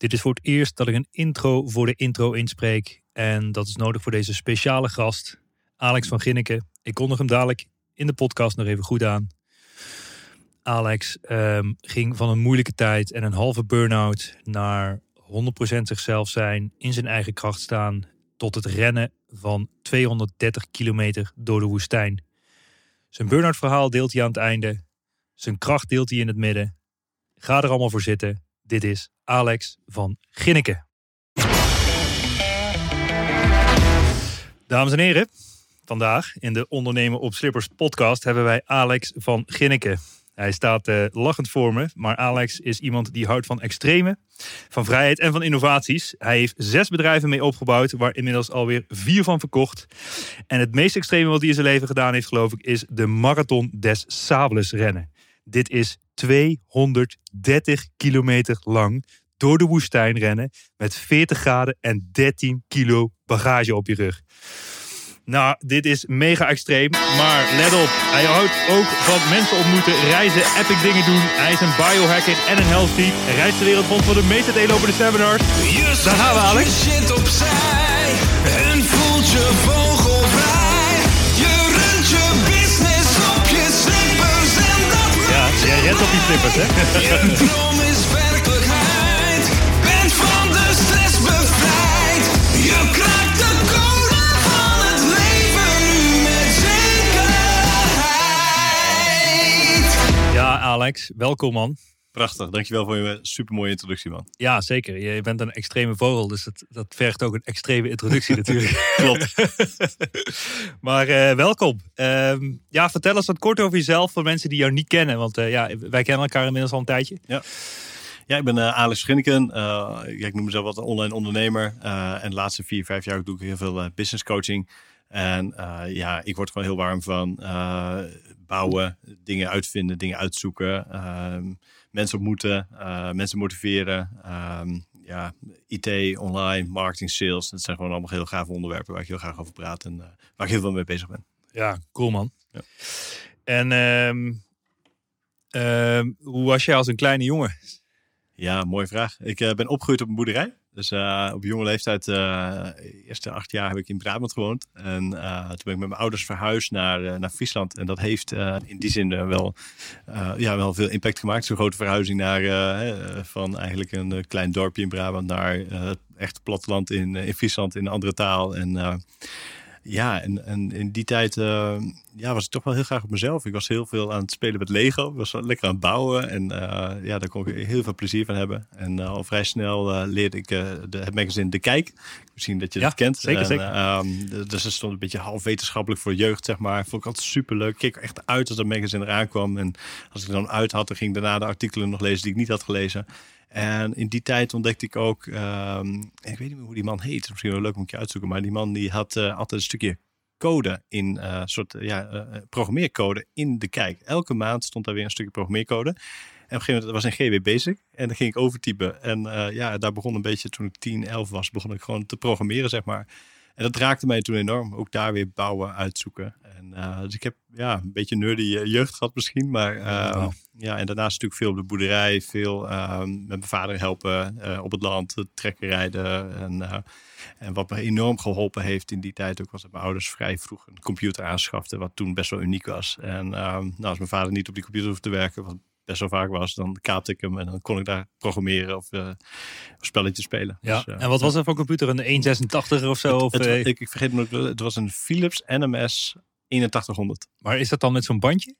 dit is voor het eerst dat ik een intro voor de intro inspreek. En dat is nodig voor deze speciale gast, Alex van Ginneken. Ik kondig hem dadelijk in de podcast nog even goed aan. Alex um, ging van een moeilijke tijd en een halve burn-out naar 100% zichzelf zijn, in zijn eigen kracht staan, tot het rennen van 230 kilometer door de woestijn. Zijn burn-out verhaal deelt hij aan het einde. Zijn kracht deelt hij in het midden. Ga er allemaal voor zitten. Dit is Alex van Ginneken. Dames en heren, vandaag in de Ondernemen op Slippers podcast hebben wij Alex van Ginneken. Hij staat uh, lachend voor me, maar Alex is iemand die houdt van extreme, van vrijheid en van innovaties. Hij heeft zes bedrijven mee opgebouwd, waar inmiddels alweer vier van verkocht. En het meest extreme wat hij in zijn leven gedaan heeft, geloof ik, is de Marathon des Sables rennen. Dit is 230 kilometer lang door de woestijn rennen met 40 graden en 13 kilo bagage op je rug. Nou, dit is mega extreem, maar let op. Hij houdt ook van mensen ontmoeten, reizen, epic dingen doen. Hij is een biohacker en een health freak. Hij reist de wereld rond voor de meeste de seminars. Daar gaan we, Alex. Shit opzij en voelt je vogelvrij. Rent op die slippers, hè? Je droom is werkelijkheid. Bent van de stress bevrijd. Je kraakt de code van het leven met zekerheid. Ja, Alex, welkom man. Prachtig, dankjewel voor je supermooie introductie, man. Ja, zeker. Je bent een extreme vogel, dus dat, dat vergt ook een extreme introductie natuurlijk. Klopt. maar eh, welkom. Ehm, ja, vertel eens wat kort over jezelf voor mensen die jou niet kennen. Want eh, ja, wij kennen elkaar inmiddels al een tijdje. Ja. Ja, ik ben eh, Alex Schinneken. Uh, ja, ik noem mezelf wat een online ondernemer. Eh, en de laatste vier, vijf jaar doe ik heel veel eh, business coaching. En eh, ja, ik word gewoon heel warm van eh, bouwen, dingen uitvinden, dingen uitzoeken, ehm, mensen ontmoeten, eh, mensen motiveren. ehm, ja, IT, online, marketing, sales. Dat zijn gewoon allemaal heel gave onderwerpen waar ik heel graag over praat en eh, waar ik heel veel mee bezig ben. Ja, cool man. Ja. En ehm, ehm, hoe was jij als een kleine jongen? Ja, mooie vraag. Ik eh, ben opgegroeid op een boerderij. Dus eh, op jonge leeftijd, eh eerste acht jaar heb ik in Brabant gewoond. En eh, toen ben ik met mijn ouders verhuisd naar, naar Friesland. En dat heeft in die zin wel, ja, wel veel impact gemaakt. Zo'n grote verhuizing naar, van eigenlijk een klein dorpje in Brabant naar echte platteland in, in Friesland in een andere taal. En ja, en, en in die tijd eh, ja, was ik toch wel heel graag op mezelf. Ik was heel veel aan het spelen met Lego. Ik was lekker aan het bouwen. En eh, ja, daar kon ik heel veel plezier van hebben. En eh, al vrij snel eh, leerde ik de, het magazine De Kijk. Misschien dat je Ja, het kent. zeker, En, zeker. ehm, dus het stond een beetje half wetenschappelijk voor jeugd, zeg maar. Vond ik altijd superleuk. Ik keek er echt uit als dat magazine eraan kwam. En als ik er dan uit had, dan ging ik daarna de artikelen nog lezen die ik niet had gelezen. En in die tijd ontdekte ik ook, ehm, ik weet niet meer hoe die man heet, misschien wel leuk om een keer uitzoeken, maar die man die had eh, altijd een stukje code in, eh soort ja, eh, programmeercode in de kijk. Elke maand stond daar weer een stukje programmeercode. En op een gegeven moment was in GW Basic en dan ging ik overtypen. En ja, daar begon een beetje, toen ik 10, 11 was, begon ik gewoon te programmeren, zeg maar. En dat raakte mij toen enorm. Ook daar weer bouwen, uitzoeken. En, eh, dus ik heb ja, een beetje nerdy eh, jeugd gehad misschien. Maar uh, Wauw. ja, en daarnaast natuurlijk veel op de boerderij. Veel uh, met mijn vader helpen uh, op het land, trekken rijden. En, en wat me enorm geholpen heeft in die tijd ook was dat mijn ouders vrij vroeg een computer aanschaften. Wat toen best wel uniek was. En nou, als mijn vader niet op die computer hoefde te werken, wat best wel vaak was, dan kaapte ik hem en dan kon ik daar programmeren of, uh, of spelletjes spelen. Ja. Dus, uh, en wat was er voor computer? Een 186 of zo? Het, of, het, uh, ik, ik vergeet me het was een Philips NMS 8100. Maar is dat dan met zo'n bandje?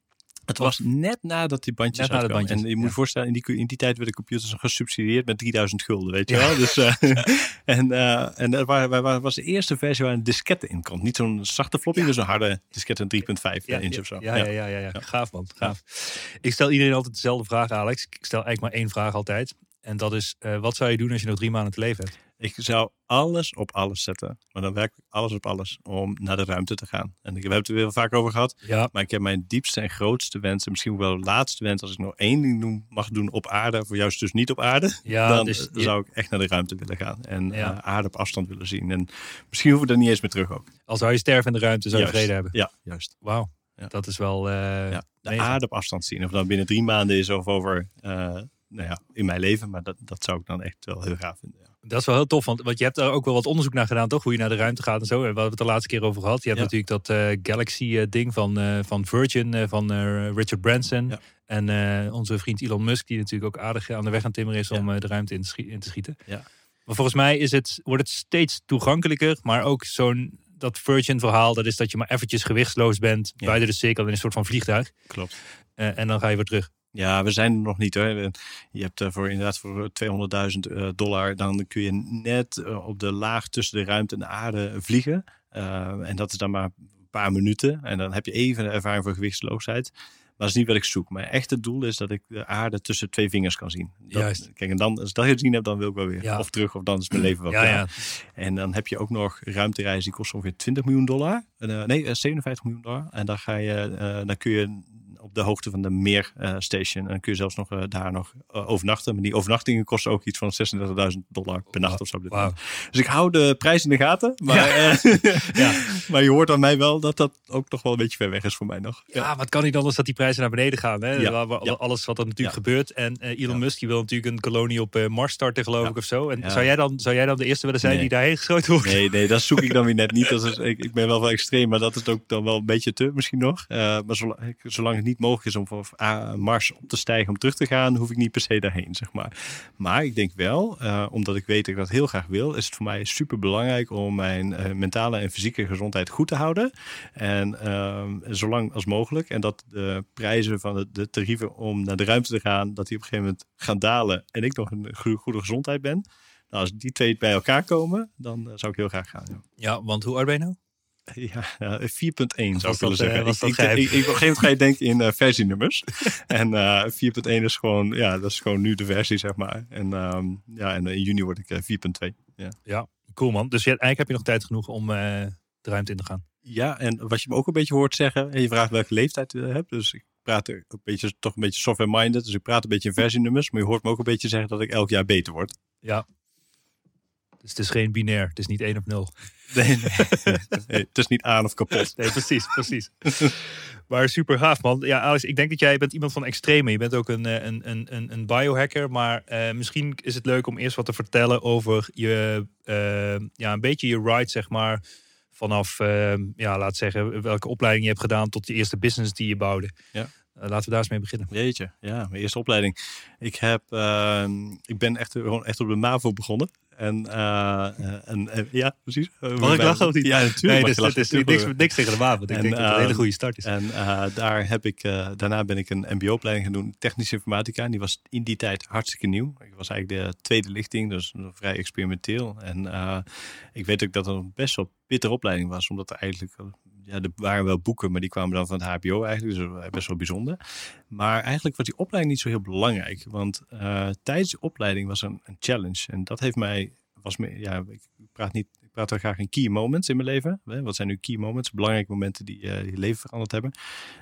Het was net nadat die bandjes net uitkwamen. bandjes, En je moet je voorstellen, in die, in die tijd werden computers gesubsidieerd met 3000 gulden, weet je wel. Dus, uh, en uh, en dat was, was de eerste versie waar een diskette in kon. Niet zo'n zachte floppy, dus een harde diskette, een 3.5 ja, inch of zo. Ja, ja, ja, ja, ja. gaaf man, gaaf. Ik stel iedereen altijd dezelfde vraag, Alex. Ik stel eigenlijk maar één vraag altijd. En dat is, uh, wat zou je doen als je nog drie maanden te leven hebt? Ik zou alles op alles zetten. Maar dan werkelijk alles op alles om naar de ruimte te gaan. En ik heb het er weer vaak over gehad. Ja. Maar ik heb mijn diepste en grootste wens. En misschien wel laatste wens. Als ik nog één ding doen, mag doen op aarde. Voor juist dus niet op aarde. Ja, dan dus je... zou ik echt naar de ruimte willen gaan. En ja. uh, aarde op afstand willen zien. En misschien hoeven we er niet eens meer terug ook. Als zou je sterven in de ruimte, zou je juist. vrede hebben. Ja, juist. Wauw. Ja. Dat is wel... Uh, ja. De aarde op afstand zien. Of dat binnen drie maanden is of over... Uh, nou ja, in mijn leven. Maar dat, dat zou ik dan echt wel heel gaaf vinden. Dat is wel heel tof, want, want je hebt er ook wel wat onderzoek naar gedaan, toch? Hoe je naar de ruimte gaat en zo. En we hebben het de laatste keer over gehad. Je hebt ja. natuurlijk dat uh, Galaxy-ding van, uh, van Virgin, van Richard Branson. Ja. En onze vriend Elon Musk, die natuurlijk ook aardig aan de weg aan timmeren is ja. om de ruimte in te, schi in te schieten. Ja. Maar volgens mij is het, wordt het steeds toegankelijker, maar ook zo'n dat Virgin-verhaal, dat is dat je maar eventjes gewichtsloos bent buiten de cirkel in een soort van vliegtuig. Klopt. en dan ga je weer terug. Ja, we zijn er nog niet hoor. Je hebt uh, voor inderdaad voor 200.000 uh, dollar, dan kun je net op de laag tussen de ruimte en de aarde vliegen. Uh, en dat is dan maar een paar minuten. En dan heb je even een ervaring voor gewichtsloosheid. Maar dat is niet wat ik zoek. Mijn echte doel is dat ik de aarde tussen twee vingers kan zien. Dat, Juist. Kijk, en dan, als ik dat gezien heb, dan wil ik wel weer. Ja. Of terug, of dan is mijn leven wel ja, klaar. ja. En dan heb je ook nog ruimtereizen die kosten ongeveer 20 miljoen dollar. Uh, nee, uh, 57 miljoen dollar. En dan, ga je, uh, dan kun je op de hoogte van de Meerstation. en dan kun je zelfs nog daar nog overnachten. Maar die overnachtingen kosten ook iets van 36.000 dollar per nacht of zo. Wow. Dus ik hou de prijs in de gaten. Maar, ja. ja. maar je hoort aan mij wel dat dat ook nog wel een beetje ver weg is voor mij nog. Ja, het kan niet anders dat die prijzen naar beneden gaan. Hè? Ja. Alles wat er natuurlijk gebeurt. En Elon Musk die wil natuurlijk een kolonie op Mars starten, geloof ik, of zo. En zou, jij dan, zou jij dan de eerste willen zijn nee. die daarheen geschoten wordt? Nee, nee, dat zoek ik dan weer net niet. Dat is, ik, ik, ben wel wel extreem, maar dat is ook dan wel een beetje te misschien nog. Uh, maar zolang, zolang, het niet mogelijk is om van Mars op te stijgen om terug te gaan, hoef ik niet per se daarheen, zeg maar. Maar ik denk wel, uh, omdat ik weet dat ik dat heel graag wil, is het voor mij super belangrijk om mijn uh, mentale en fysieke gezondheid goed te houden. En uh, zolang als mogelijk. En dat de prijzen van de, tarieven om naar de ruimte te gaan, dat die op een gegeven moment gaan dalen en ik nog een goede gezondheid ben. Nou, als die twee bij elkaar komen, dan uh, zou ik heel graag gaan. Ja, ja want hoe oud je nou? Ja, ja 4.1 zou ik dat, willen zeggen. Was ik, dat ik, ik, ik, op een gegeven moment ga je denken in uh, versienummers. en uh, 4.1 is gewoon, ja, dat is gewoon nu de versie, zeg maar. En, um, ja, en in juni word ik uh, 4.2. Ja. ja, cool man. Dus eigenlijk heb je nog tijd genoeg om de ruimte in te gaan. Ja, en wat je me ook een beetje hoort zeggen, en je vraagt welke leeftijd je hebt. Dus ik praat er een beetje, toch een beetje software-minded. Dus ik praat een beetje in versienummers. Maar je hoort me ook een beetje zeggen dat ik elk jaar beter word. Ja. Dus het is geen binair. Het is niet 1 of 0. Nee, nee, nee, het is niet aan of kapot. Nee, precies, precies. maar super gaaf, man. Ja, Alex, ik denk dat jij bent iemand van extreme. Je bent ook een, een, een, een biohacker. Maar uh, misschien is het leuk om eerst wat te vertellen over je, uh, ja, een beetje je ride, zeg maar. Vanaf, uh, ja, laat zeggen, welke opleiding je hebt gedaan tot de eerste business die je bouwde. Ja. Uh, laten we daar eens mee beginnen. Jeetje, ja, mijn eerste opleiding. Ik, heb, uh, ik ben echt, gewoon echt op de MAVO begonnen. En, uh, en ja, precies. Mag ik lachen of niet? Ja, natuurlijk. Nee, dus, is niks, niks tegen de MAVO. Ik en, denk dat het een hele goede start is. En uh, daar heb ik, daarna ben ik een mbo-opleiding gaan doen, technische informatica. En die was in die tijd hartstikke nieuw. Ik was eigenlijk de tweede lichting, dus vrij experimenteel. En ik weet ook dat het een best wel pittige opleiding was, omdat er eigenlijk ja, er waren wel boeken, maar die kwamen dan van het HBO eigenlijk. Dus was best wel bijzonder. Maar eigenlijk was die opleiding niet zo heel belangrijk. Want uh, tijdens de opleiding was een, een challenge. En dat heeft mij, was me, ja, ik praat niet, ik praat wel graag in key moments in mijn leven. Wat zijn nu key moments? Belangrijke momenten die eh, je leven veranderd hebben.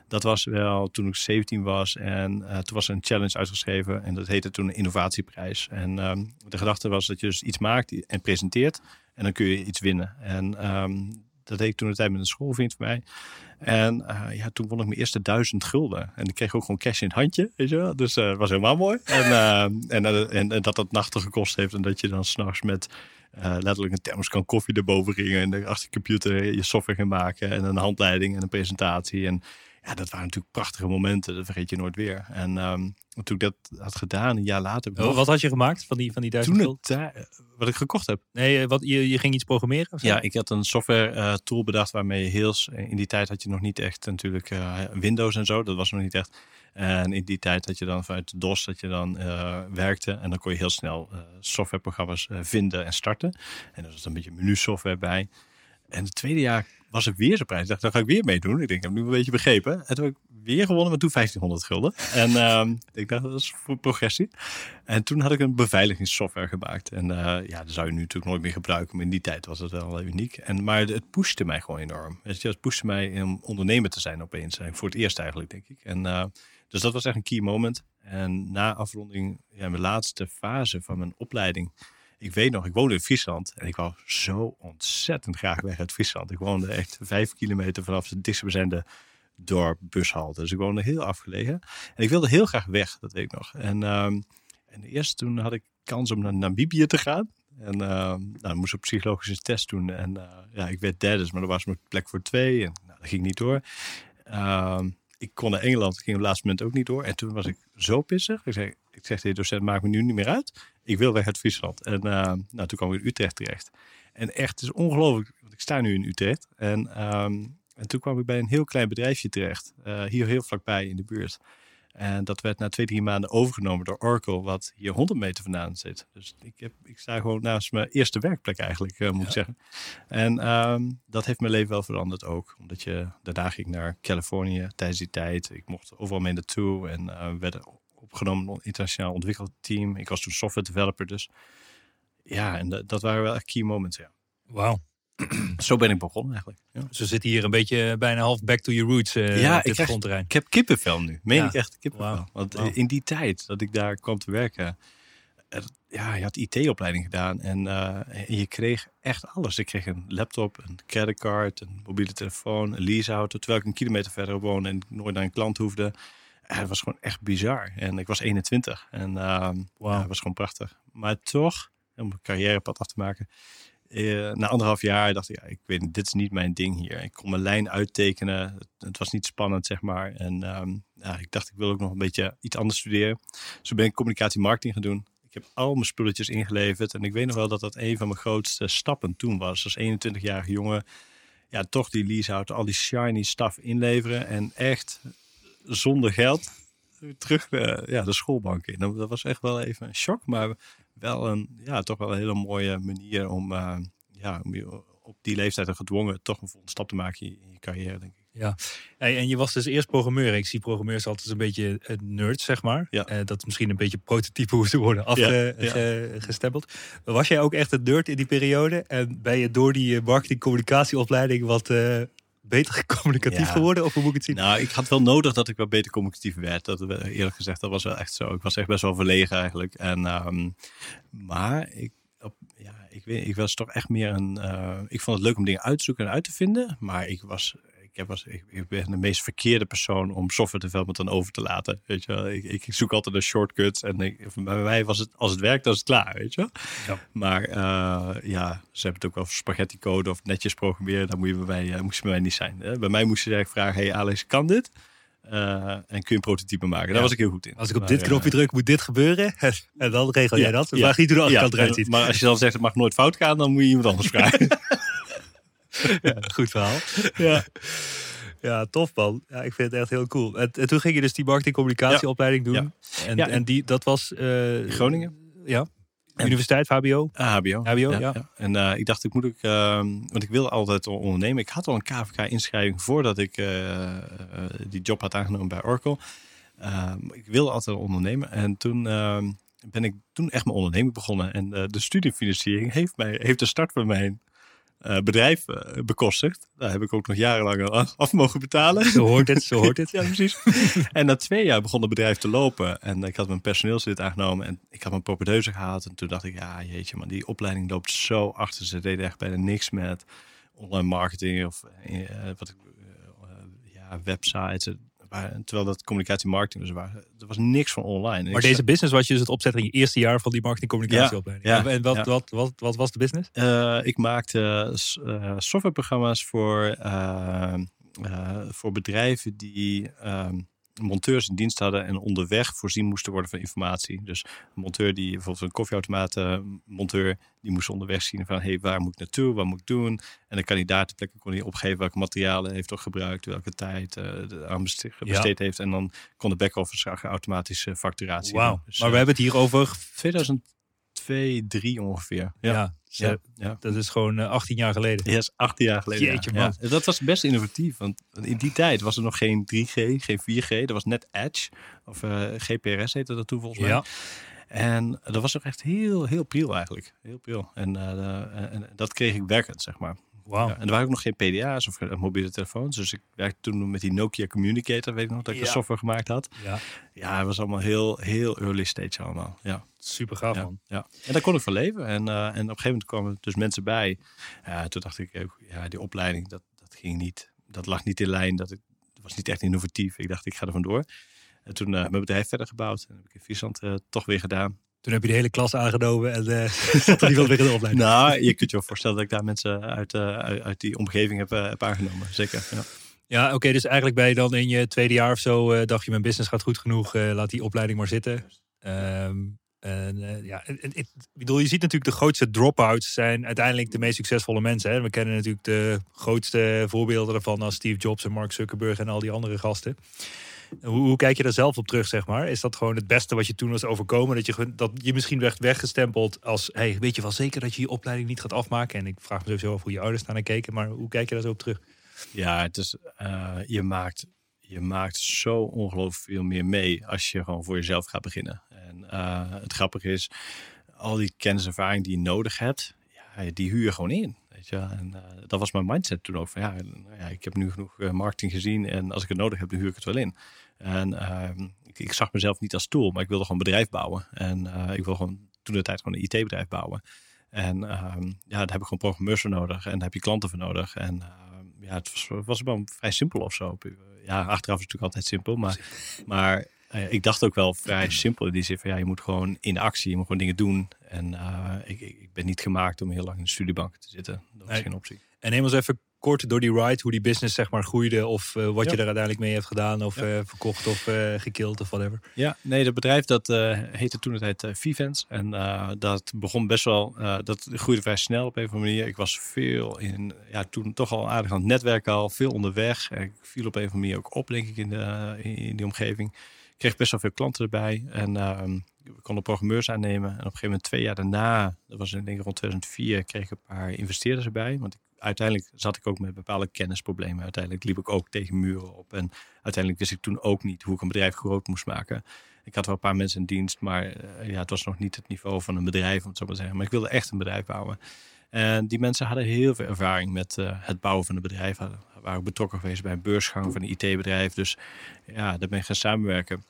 Dat was wel toen ik 17 was en eh, toen was er een challenge uitgeschreven. En dat heette toen een innovatieprijs. En ehm, de gedachte was dat je dus iets maakt en presenteert. En dan kun je iets winnen. En ehm, dat deed ik toen een tijd met een schoolvriend van mij. En eh, ja, toen won ik mijn eerste duizend gulden. En ik kreeg ook gewoon cash in het handje, weet je. Dus eh, dat was helemaal mooi. En, eh, en, eh, en, dat dat nachten gekost heeft. En dat je dan s'nachts met eh, letterlijk een thermoskan koffie erboven ging. En er achter de computer je software ging maken. En een handleiding en een presentatie. En ja, dat waren natuurlijk prachtige momenten. Dat vergeet je nooit weer. En ehm, toen ik dat had gedaan, een jaar later... nog- Wat had je gemaakt van die, van die duizend toen het, tij- wat ik gekocht heb. Nee, eh, wat, je, je ging iets programmeren? Ja, ik had een software eh, tool bedacht waarmee je heel... In die tijd had je nog niet echt natuurlijk eh, Windows en zo. Dat was nog niet echt. En in die tijd had je dan vanuit DOS dat je dan eh, werkte. En dan kon je heel snel eh, softwareprogramma's eh, vinden en starten. En er was een beetje menu software bij. En het tweede jaar was er weer zo'n prijs. Ik dacht, dan ga ik weer meedoen. Ik denk, ik heb nu een beetje begrepen. En toen heb ik weer gewonnen, maar toen 1500 gulden. En ehm, ik dacht, dat is voor progressie. En toen had ik een beveiligingssoftware gemaakt. En eh, ja, dat zou je nu natuurlijk nooit meer gebruiken. Maar in die tijd was het wel uniek. En, maar het pushte mij gewoon enorm. Het pushte mij om ondernemer te zijn opeens. En voor het eerst eigenlijk, denk ik. En, eh, dus dat was echt een key moment. En na afronding, ja, mijn laatste fase van mijn opleiding. Ik weet nog, ik woonde in Friesland. En ik wou zo ontzettend graag weg uit Friesland. Ik woonde echt vijf kilometer vanaf de dichtstbijzijnde dorp, bushalte. Dus ik woonde heel afgelegen. En ik wilde heel graag weg, dat weet ik nog. En, ehm, en eerst toen had ik kans om naar Namibië te gaan. En ehm nou, moest ik psychologische test doen. En eh, ja, ik werd derde, maar er was maar plek voor twee. En nou, dat ging niet door. Ehm, ik kon naar Engeland, ging op het laatste moment ook niet door. En toen was ik zo pissig. Ik zei, ik zeg tegen de docent, maakt me nu niet meer uit. Ik wil weg uit Friesland. En ehm, nou, toen kwam ik in Utrecht terecht. En echt, het is ongelooflijk, want ik sta nu in Utrecht. En, ehm, en toen kwam ik bij een heel klein bedrijfje terecht. eh, hier heel vlakbij in de buurt. En dat werd na twee, drie maanden overgenomen door Oracle, wat hier 100 meter vandaan zit. Dus ik, heb, ik sta gewoon naast mijn eerste werkplek eigenlijk, eh, moet ik zeggen. En ehm, dat heeft mijn leven wel veranderd ook. Omdat je, daarna ging ik naar Californië tijdens die tijd. Ik mocht overal mee naartoe en eh werd opgenomen in een internationaal ontwikkelteam. Ik was toen software developer dus. Ja, en dat, dat waren wel echt key moments, ja. Wauw. Zo ben ik begonnen eigenlijk. Ja. We zitten hier een beetje bijna half back to your roots eh Ja, op ik dit krijg-. Ik heb kippenvel nu. Meen Ja. ik echt kippenvel. Want Wauw. in die tijd dat ik daar kwam te werken... er- ja, je had IT-opleiding gedaan en, eh, je kreeg echt alles. Ik kreeg een laptop, een creditcard, een mobiele telefoon, een leaseauto... terwijl ik een kilometer verder woonde en nooit naar een klant hoefde. Het was gewoon echt bizar. En ik was 21 en ehm ja, het was gewoon prachtig. Maar toch, om een carrièrepad af te maken... eh, na anderhalf jaar dacht ik, ja, ik weet dit is niet mijn ding hier. Ik kon mijn lijn uittekenen. Het, was niet spannend, zeg maar. En ehm, ja, ik dacht, ik wil ook nog een beetje iets anders studeren. Zo ben ik communicatie marketing gaan doen. Ik heb al mijn spulletjes ingeleverd. En ik weet nog wel dat dat een van mijn grootste stappen toen was. Als 21-jarige jongen, ja, toch die leaseauto, al die shiny stuff inleveren. En echt zonder geld terug eh, ja, de schoolbank in. Dat was echt wel even een shock, maar wel een, ja, toch wel een hele mooie manier om, eh, ja, om je op die leeftijd gedwongen toch een volgende stap te maken in je, carrière, denk ik. Hey, en je was dus eerst programmeur. Ik zie programmeurs altijd een beetje eh, nerds, zeg maar. Ja. Eh, dat is misschien een beetje prototype hoe ze worden afgestempeld. Ja, Was jij ook echt een nerd in die periode? En ben je door die marketing-communicatieopleiding wat beter communicatief Ja. geworden? Of hoe moet ik het zien? Nou, ik had wel nodig dat ik wat beter communicatief werd. Dat, eh, eerlijk gezegd, dat was wel echt zo. Ik was echt best wel verlegen eigenlijk. En, ehm, maar ik, op, ja, ik, weet, ik was toch echt meer een... eh, ik vond het leuk om dingen uit te zoeken en uit te vinden. Maar ik was... Ik, was, ik, ik ben de meest verkeerde persoon om software development dan over te laten. Weet je wel? Ik, ik zoek altijd de shortcuts. En ik, bij mij was het, als het werkt, dan is het klaar. Weet je wel? Ja. Maar eh, ja, ze hebben het ook over spaghetti code of netjes programmeren. Dat moet je bij mij, eh, moest je bij mij niet zijn. Hè? Bij mij moest je eigenlijk vragen, hey Alex, kan dit? Eh, en kun je een prototype maken? Daar was ik heel goed in. Als ik op Maar, dit knopje druk, moet dit gebeuren. en dan regel jij Ja, dat. ja. Vraag niet hoe de achterkant eruit ziet. Maar als je dan zegt, het mag nooit fout gaan, dan moet je iemand anders vragen. Ja, goed verhaal. ja. Ja, tof man. Ja, ik vind het echt heel cool. En, en toen ging je dus die marketing-communicatieopleiding doen. Ja. En, Ja. en die, dat was... eh, Groningen. Ja. En- Universiteit, HBO. Ah, HBO. HBO, ja. En eh, ik dacht, ik moet ook, ehm, want ik wilde altijd al ondernemen. Ik had al een KVK-inschrijving voordat ik eh, die job had aangenomen bij Oracle. Ehm, ik wilde altijd al ondernemen. En toen ehm, ben ik toen echt mijn onderneming begonnen. En de studiefinanciering heeft, mij, heeft de start van mijn eh, bedrijf eh, bekostigd. Daar heb ik ook nog jarenlang af mogen betalen. Zo hoort het, zo hoort het. Ja, precies. en na twee jaar begon het bedrijf te lopen. En ik had mijn personeelslid aangenomen. En ik had mijn propedeuse gehaald. En toen dacht ik, ja, jeetje man, die opleiding loopt zo achter. Ze deden echt bijna niks met online marketing of eh, wat ik, ja, websites. Terwijl dat communicatie marketing was. Waar, er was niks van online. Maar deze business was je dus het opzetten in je eerste jaar van die marketing-communicatieopleiding. Ja, ja, en wat, ja. wat, wat, wat was de business? Eh, ik maakte eh, softwareprogramma's voor, voor bedrijven die ehm, monteurs in dienst hadden en onderweg voorzien moesten worden van informatie. Dus een monteur die bijvoorbeeld een koffieautomaat eh, monteur, die moest onderweg zien van hey, waar moet ik naartoe, wat moet ik doen? En dan kan hij daar ter plekke kon hij opgeven welke materialen heeft toch gebruikt, welke tijd eh, de aan beste- besteed heeft. En dan kon de back-office automatische facturatie Wauw. Dus, maar we eh, hebben het hier over... 2002, 3 ongeveer. Ja, Ja, zo- ja, ja. dat is gewoon eh, 18 jaar geleden. Ja, is 18 jaar geleden. ja. Jeetje, man. Dat was best innovatief. Want in die tijd was er nog geen 3G, geen 4G. Er was net Edge. Of eh, GPRS heette dat toen volgens mij. Ja, En dat was ook echt heel, heel pril eigenlijk. Heel pril. En, eh, en dat kreeg ik werkend, zeg maar. Ja, en er waren ook nog geen PDA's of eh, mobiele telefoons. Dus ik werkte toen met die Nokia Communicator, weet ik nog, dat ik de software gemaakt had. Ja, Ja, het was allemaal heel, heel early stage allemaal. Ja. super gaaf Ja, man. ja. En daar kon ik van leven. En, eh, en op een gegeven moment kwamen er dus mensen bij. Ja, toen dacht ik, ook, ja, die opleiding, dat, dat ging niet. Dat lag niet in lijn. Dat, ik, was niet echt innovatief. Ik dacht, ik ga er vandoor. En toen uh, mijn bedrijf verder gebouwd. En heb ik in Friesland uh, toch weer gedaan. Toen heb je de hele klas aangenomen en uh, zat er in de opleiding. nou, je kunt je wel voorstellen dat ik daar mensen uit, uh, uit, uit, die omgeving heb, uh, heb aangenomen. Zeker, ja. Ja, oké. Okay, dus eigenlijk ben je dan in je tweede jaar of zo, dacht je mijn business gaat goed genoeg, laat die opleiding maar zitten. Um, en ja, ik bedoel, je ziet natuurlijk de grootste drop-outs zijn uiteindelijk de meest succesvolle mensen. Hè? We kennen natuurlijk de grootste voorbeelden daarvan als Steve Jobs en Mark Zuckerberg en al die andere gasten. Hoe, kijk je daar zelf op terug, zeg maar? Is dat gewoon het beste wat je toen was overkomen? Dat je, dat je misschien werd weggestempeld als... Hey, weet je wel zeker dat je je opleiding niet gaat afmaken? En ik vraag me sowieso af hoe je ouders daar naar keken. Maar hoe kijk je daar zo op terug? Ja, het is, uh, je, maakt, je maakt zo ongelooflijk veel meer mee als je gewoon voor jezelf gaat beginnen. En uh, het grappige is, al die kennis en ervaring die je nodig hebt, ja, die huur je gewoon in. Weet je? En uh, dat was mijn mindset toen ook. Van, ja, ja, ik heb nu genoeg uh, marketing gezien en als ik het nodig heb, dan huur ik het wel in. En uh, ik, ik, zag mezelf niet als tool, maar ik wilde gewoon een bedrijf bouwen. En uh, ik wil gewoon toen de tijd gewoon een IT-bedrijf bouwen. En uh, ja, daar heb ik gewoon programmeurs voor nodig en daar heb je klanten voor nodig. En uh, ja, het was, was wel vrij simpel of zo. Ja, achteraf is het natuurlijk altijd simpel, maar, maar ik dacht ook wel vrij simpel in die zin van ja, je moet gewoon in actie, je moet gewoon dingen doen. En uh, ik, ik ben niet gemaakt om heel lang in de studiebank te zitten. Dat nee. geen optie. En neem ons even kort door die ride, hoe die business zeg maar groeide of uh, wat Ja. je er uiteindelijk mee hebt gedaan of Ja. uh, verkocht of uh, gekild of whatever. Ja, nee, dat bedrijf dat heette toen tijd uh, Vivens. En dat begon best wel, dat groeide vrij snel op een of andere manier. Ik was veel in, ja, toen toch al aardig aan het netwerken al, veel onderweg. Ik viel op een of andere manier ook op, denk ik, in, de, in, die omgeving. Ik kreeg best wel veel klanten erbij en uh, we konden programmeurs aannemen. En op een gegeven moment, twee jaar daarna, dat was denk ik rond 2004, kreeg ik een paar investeerders erbij. Want ik, uiteindelijk zat ik ook met bepaalde kennisproblemen. Uiteindelijk liep ik ook tegen muren op. En uiteindelijk wist ik toen ook niet hoe ik een bedrijf groot moest maken. Ik had wel een paar mensen in dienst, maar uh, ja, het was nog niet het niveau van een bedrijf, om het zo maar te zeggen. Maar ik wilde echt een bedrijf bouwen. En die mensen hadden heel veel ervaring met uh, het bouwen van een bedrijf. Hadden, waren betrokken geweest bij een beursgang van een IT-bedrijf. Dus ja, daar ben ik gaan samenwerken.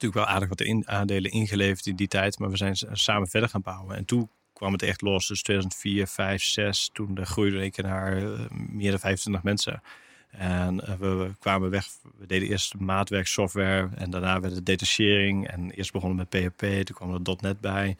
Natuurlijk wel aardig wat in, aandelen ingeleverd in die tijd, maar we zijn samen verder gaan bouwen. En toen kwam het echt los. Dus 2004, 5, 6, toen groeide ik naar uh, meer dan 25 mensen. En uh, we, kwamen weg, we deden eerst maatwerksoftware en daarna werd het detachering. En eerst begonnen met PHP, toen kwam er .NET bij.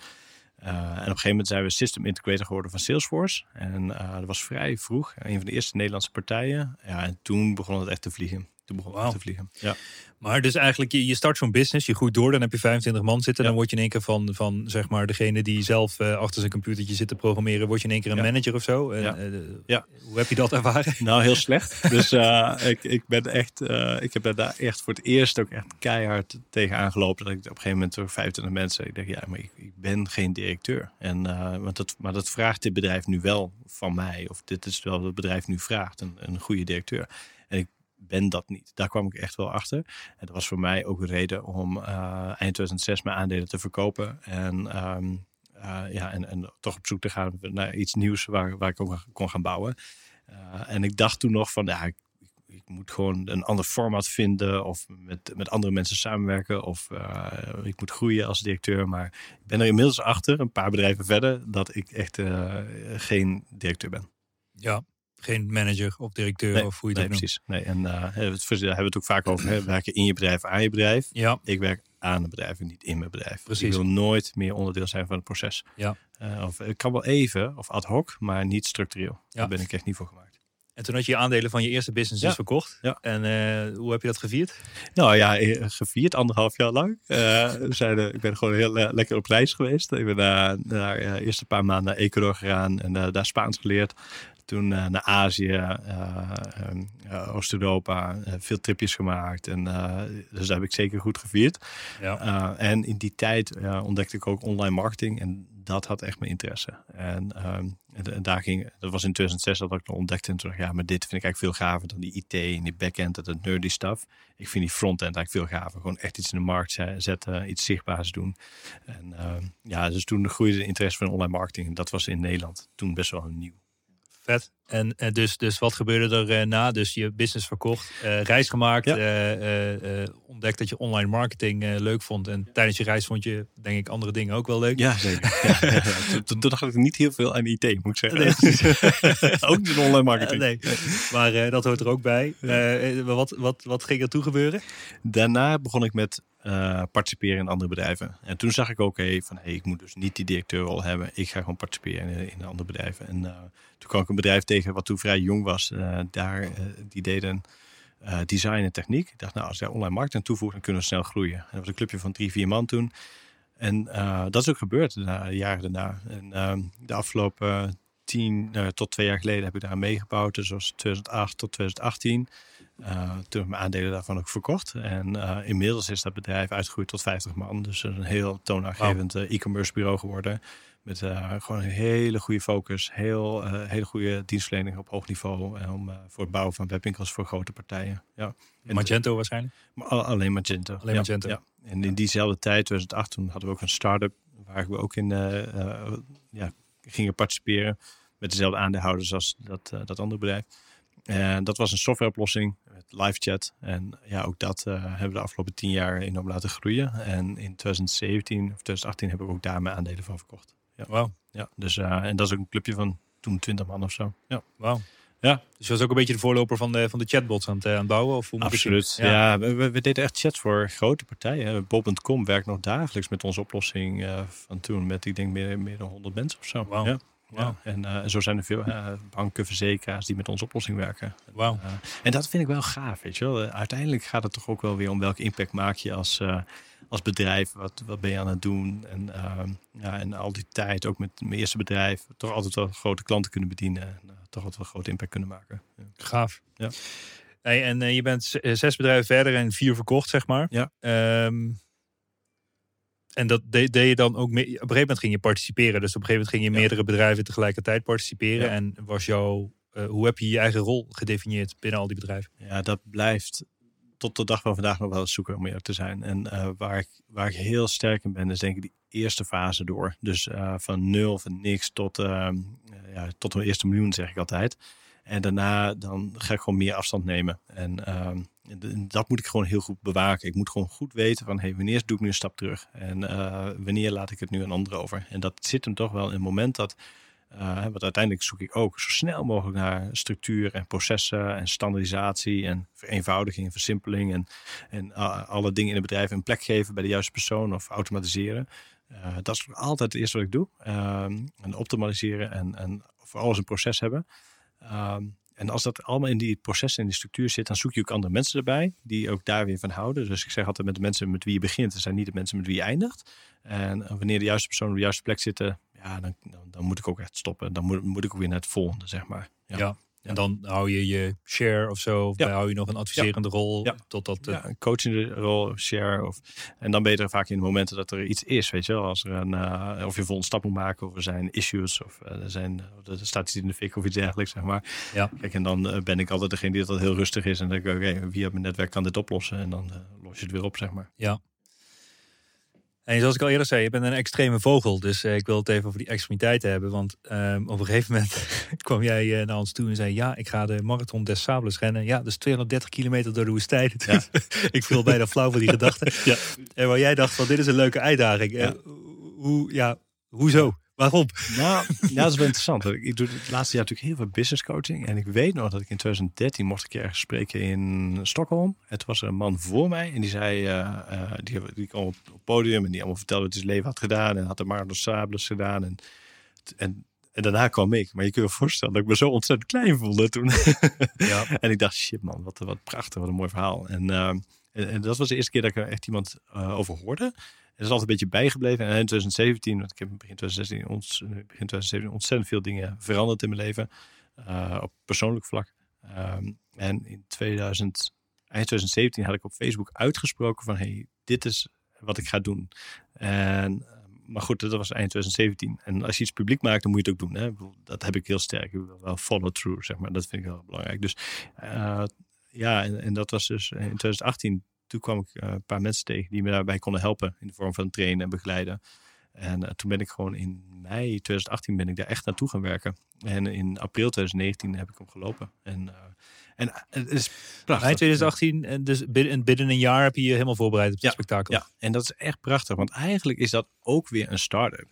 Uh, en op een gegeven moment zijn we system integrator geworden van Salesforce. En dat was vrij vroeg, een van de eerste Nederlandse partijen. Ja, en toen begon het echt te vliegen. Toen begon wow. te vliegen. Ja. Maar dus eigenlijk, je, je start zo'n business, je groeit door, dan heb je 25 man zitten. Ja. Dan word je in één keer van, van zeg maar, degene die zelf uh, achter zijn computertje zit te programmeren, word je in één keer een Ja. manager of zo. En, Ja. uh, Ja. Hoe heb je dat ervaren? Nou, heel slecht. Dus uh, ik, ik ben echt, ik heb daar echt voor het eerst ook echt keihard tegen aangelopen. Dat ik op een gegeven moment door 25 mensen, ik dacht, ja, maar ik, ik ben geen directeur. En, want dat, maar dat vraagt dit bedrijf nu wel van mij. Of dit is wel wat het bedrijf nu vraagt, een, een goede directeur. Ben dat niet. Daar kwam ik echt wel achter. En dat was voor mij ook een reden om uh, eind 2006 mijn aandelen te verkopen. En uh, eh, ja, en, en toch op zoek te gaan naar iets nieuws waar, waar ik ook kon gaan bouwen. Eh, en ik dacht toen nog van, ja, ik, ik moet gewoon een ander format vinden of met, met andere mensen samenwerken of eh, ik moet groeien als directeur. Maar ik ben er inmiddels achter, een paar bedrijven verder, dat ik echt eh, geen directeur ben. Ja, geen manager of directeur Nee, of hoe je nee, dat noemt. precies. Nee, en eh, het, daar hebben we het ook vaak over. Hè? Werken in je bedrijf, aan je bedrijf. Ja, Ik werk aan het bedrijf en niet in mijn bedrijf. Precies. Ik wil nooit meer onderdeel zijn van het proces. Ja. Eh, of, ik kan wel even, of ad hoc, maar niet structureel. Ja. Daar ben ik echt niet voor gemaakt. en toen had je je aandelen van je eerste business Ja. dus verkocht. Ja. En eh, hoe heb je dat gevierd? Nou ja, eh, gevierd anderhalf jaar lang. Eh, we zijn, eh, ik ben gewoon heel eh, lekker op reis geweest. Ik ben daar naar eh, eerst een paar maanden naar Ecuador gegaan en eh, daar Spaans geleerd. Toen eh, naar Azië, eh, ehm, eh, Oost-Europa, veel tripjes gemaakt. En, dus daar heb ik zeker goed gevierd. Ja. En in die tijd ontdekte ik ook online marketing en dat had echt mijn interesse. En, um, en, en daar ging, dat was in 2006 dat ik dat ontdekte en toen dacht ik, ja, maar dit vind ik eigenlijk veel gaver dan die IT en die backend en dat nerdy stuff. Ik vind die frontend eigenlijk veel gaver. Gewoon echt iets in de markt ze- zetten, iets zichtbaars doen. En uh, ja, dus toen groeide de interesse van online marketing en dat was in Nederland toen best wel nieuw. Vet. En eh, dus, dus wat gebeurde er eh, na? Dus je business verkocht, eh, reis gemaakt, Ja. ontdekt dat je online marketing leuk vond. En tijdens je reis vond je, denk ik, andere dingen ook wel leuk. Ja, zeker. ja. Toen, dacht ik niet heel veel aan IT, moet ik zeggen. Nee, ook niet online marketing. Nee, maar dat hoort er ook bij. Wat, wat, wat ging er toe gebeuren? Daarna begon ik met participeren in andere bedrijven. En toen zag ik ook hey, van hey, ik moet dus niet die directeurrol hebben. Ik ga gewoon participeren in, in andere bedrijven. En toen kwam ik een bedrijf tegen wat toen vrij jong was. Eh, daar, eh, die deden eh, design en techniek. Ik dacht, nou, als jij online marketing toevoegt, dan kunnen we snel groeien. En dat was een clubje van drie, vier man toen. En dat is ook gebeurd de jaren daarna. En ehm, de afgelopen tien tot twee jaar geleden heb ik daar meegebouwd. Dus was 2008 tot 2018. Uh, toen heb ik mijn aandelen daarvan ook verkocht. En uh, inmiddels is dat bedrijf uitgegroeid tot 50 man. Dus een heel toonaangevend e-commerce bureau geworden. Met uh, gewoon een hele goede focus. Heel, uh, hele goede dienstverlening op hoog niveau. Om, uh, voor het bouwen van webwinkels voor grote partijen. Ja. En Magento waarschijnlijk? Maar alleen Magento. Alleen ja, Magento. Ja. En in diezelfde tijd, 2008, toen hadden we ook een start-up. Waar we ook in uh, ja, gingen participeren. Met dezelfde aandeelhouders als dat, dat andere bedrijf. En dat was een softwareoplossing met live chat. En ja, ook dat uh, hebben we de afgelopen tien jaar enorm laten groeien. En in 2017 of 2018 hebben we ook daar mijn aandelen van verkocht. Ja. Wauw. Ja, dus, uh, en dat is ook een clubje van toen 20 man of zo. Ja. Wauw. Ja. Dus je was ook een beetje de voorloper van de, van de chatbots aan het, aan het bouwen? Of hoe Absoluut. Ja, ja we, we, deden echt chats voor grote partijen. Bob.com werkt nog dagelijks met onze oplossing uh, van toen. Met ik denk meer, meer dan 100 mensen of zo. Wow. Ja. Ja, en uh, zo zijn er veel uh, banken, verzekeraars die met onze oplossing werken. Wow. En dat vind ik wel gaaf, weet je wel. uiteindelijk gaat het toch ook wel weer om welke impact maak je als, als bedrijf. Wat, wat ben je aan het doen? En, ehm, ja, en al die tijd, ook met mijn eerste bedrijf, toch altijd wel grote klanten kunnen bedienen. En toch altijd wel grote impact kunnen maken. Ja. Gaaf. Ja. Hey, en je bent zes bedrijven verder en vier verkocht, zeg maar. Ja. Um, en dat deed, deed, je dan ook mee. Op een gegeven moment ging je participeren. Dus op een gegeven moment ging je meerdere bedrijven tegelijkertijd participeren. Ja. En was jouw. Uh, hoe heb je je eigen rol gedefinieerd binnen al die bedrijven? Ja, dat blijft tot de dag van vandaag nog wel zoeken om eerlijk te zijn. En uh, waar, ik, waar ik heel sterk in ben, is denk ik die eerste fase door. Dus uh, van nul, van niks tot, ja, tot een eerste miljoen, zeg ik altijd. En daarna dan ga ik gewoon meer afstand nemen. En dat moet ik gewoon heel goed bewaken. Ik moet gewoon goed weten van hey, wanneer doe ik nu een stap terug en wanneer laat ik het nu aan anderen over. En dat zit hem toch wel in het moment dat, uh, want uiteindelijk zoek ik ook zo snel mogelijk naar structuur en processen en standaardisatie en vereenvoudiging en versimpeling en, en uh, alle dingen in het bedrijf een plek geven bij de juiste persoon of automatiseren. Uh, dat is altijd het eerste wat ik doe. en optimaliseren en, en voor alles een proces hebben. Um, en als dat allemaal in die processen en die structuur zit, dan zoek je ook andere mensen erbij die ook daar weer van houden. Dus ik zeg altijd met de mensen met wie je begint, dat zijn niet de mensen met wie je eindigt. En wanneer de juiste personen op de juiste plek zitten, ja, dan, dan, dan moet ik ook echt stoppen. Dan moet, moet ik ook weer naar het volgende, zeg maar. Ja. ja. En dan hou je je share of zo, of ja. hou je nog een adviserende ja. rol totdat ja, een coachende rol, share of en dan ben je er vaak in de momenten dat er iets is, weet je wel, als er een uh, of je volgende stap moet maken of er zijn issues of uh, er zijn er staat iets in de fik of iets dergelijks, zeg maar. Ja. Kijk, en dan uh, ben ik altijd degene die dat heel rustig is en dan denk ik, oké, okay, wie op mijn netwerk kan dit oplossen en dan los je het weer op, zeg maar. Ja. En zoals ik al eerder zei, je bent een extreme vogel. Dus eh, ik wil het even over die extremiteiten hebben. Want ehm, op een gegeven moment kwam jij eh, naar ons toe en zei... ja, ik ga de Marathon des Sables rennen. Ja, dus 230 kilometer door de woestijn. Ja. ik viel bijna flauw van die gedachte. Ja. En waar jij dacht van, dit is een leuke uitdaging. Ja. Eh, hoe, ja, hoezo? Waarom? Nou, ja, dat is wel interessant. Ik doe het laatste jaar natuurlijk heel veel business coaching. En ik weet nog dat ik in 2013 mocht ik ergens spreken in Stockholm. En toen was er een man voor mij en die zei, eh, eh, die, die kwam op het podium en die allemaal vertelde wat hij zijn leven had gedaan. En had de Marathon Sables gedaan. En, en, en daarna kwam ik. Maar je kunt je voorstellen dat ik me zo ontzettend klein voelde toen. Ja. en ik dacht, shit man, wat, wat prachtig, wat een mooi verhaal. En, eh, en, en dat was de eerste keer dat ik er echt iemand eh, over hoorde. Het is altijd een beetje bijgebleven. En in 2017, want ik heb in begin 2016, ons, begin 2017 ontzettend veel dingen veranderd in mijn leven. eh, op persoonlijk vlak. Ehm, en in 2000, eind 2017 had ik op Facebook uitgesproken van... hey, dit is wat ik ga doen. En, eh, maar goed, dat was eind 2017. En als je iets publiek maakt, dan moet je het ook doen. Hè? Dat heb ik heel sterk. Ik wil wel follow through, zeg maar. Dat vind ik heel belangrijk. Dus ja, en, en dat was dus in 2018 toen kwam ik eh, een paar mensen tegen die me daarbij konden helpen in de vorm van trainen en begeleiden. En eh, toen ben ik gewoon in mei 2018 ben ik daar echt naartoe gaan werken. En in april 2019 heb ik hem gelopen. En, eh, en eh, het is prachtig. Eind 2018, en dus binnen, binnen een jaar heb je je helemaal voorbereid op het Ja, spektakel. Ja, en dat is echt prachtig, want eigenlijk is dat ook weer een start-up.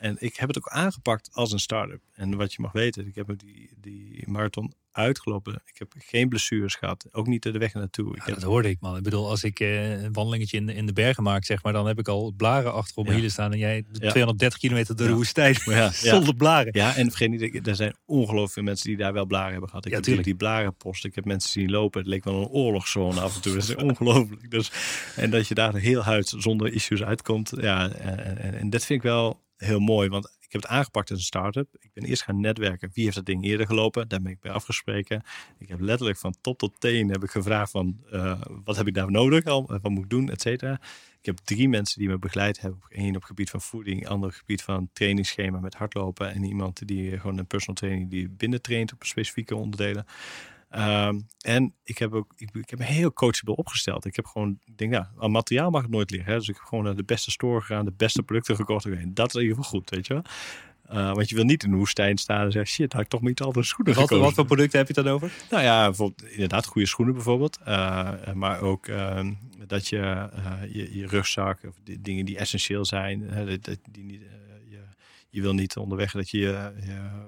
En ik heb het ook aangepakt als een start-up. En wat je mag weten, ik heb die, die marathon uitgelopen. Ik heb geen blessures gehad, ook niet de weg naartoe. Ja, heb, dat hoorde ik, man. Ik bedoel, als ik eh, een wandelingetje in de, in de bergen maak, zeg maar, dan heb ik al blaren achter op mijn hielen staan. En jij doet Ja. 230 kilometer door de woestijn zonder blaren. Ja, en vergeet niet, er zijn ongelooflijk veel mensen die daar wel blaren hebben gehad. Ik Ja, heb tuurlijk. die blarenpost, ik heb mensen zien lopen. Het leek wel een oorlogszone af en toe. Dat is ongelooflijk. Dus, en dat je daar heel huid zonder issues uitkomt. Ja, en, en, en dat vind ik wel heel mooi, want ik heb het aangepakt als een start-up. Ik ben eerst gaan netwerken. Wie heeft dat ding eerder gelopen? Daar ben ik bij afgesproken. Ik heb letterlijk van top tot teen heb ik gevraagd van eh, wat heb ik daar nodig al? Wat moet ik doen, et cetera. Ik heb drie mensen die me begeleid hebben. Eén op gebied van voeding, ander op gebied van trainingsschema met hardlopen. En iemand die eh, gewoon een personal training die binnen traint op specifieke onderdelen. Ehm, en ik heb ook, ik, ik heb me heel coachable opgesteld. Ik heb gewoon, ik denk, ja, aan materiaal mag het nooit liggen. Hè? Dus ik heb gewoon naar de beste store gegaan, de beste producten gekocht. En dat is in ieder geval goed, weet je wel. Eh, want je wil niet in de woestijn staan en zeggen, shit, had ik toch niet altijd schoenen Wat, gekozen. wat voor producten heb je het dan over? Nou ja, bijvoorbeeld inderdaad goede schoenen bijvoorbeeld. Eh, maar ook ehm, dat je, eh, je je rugzak of die dingen die essentieel zijn. dat, die niet, je, je wil niet onderweg dat je, je,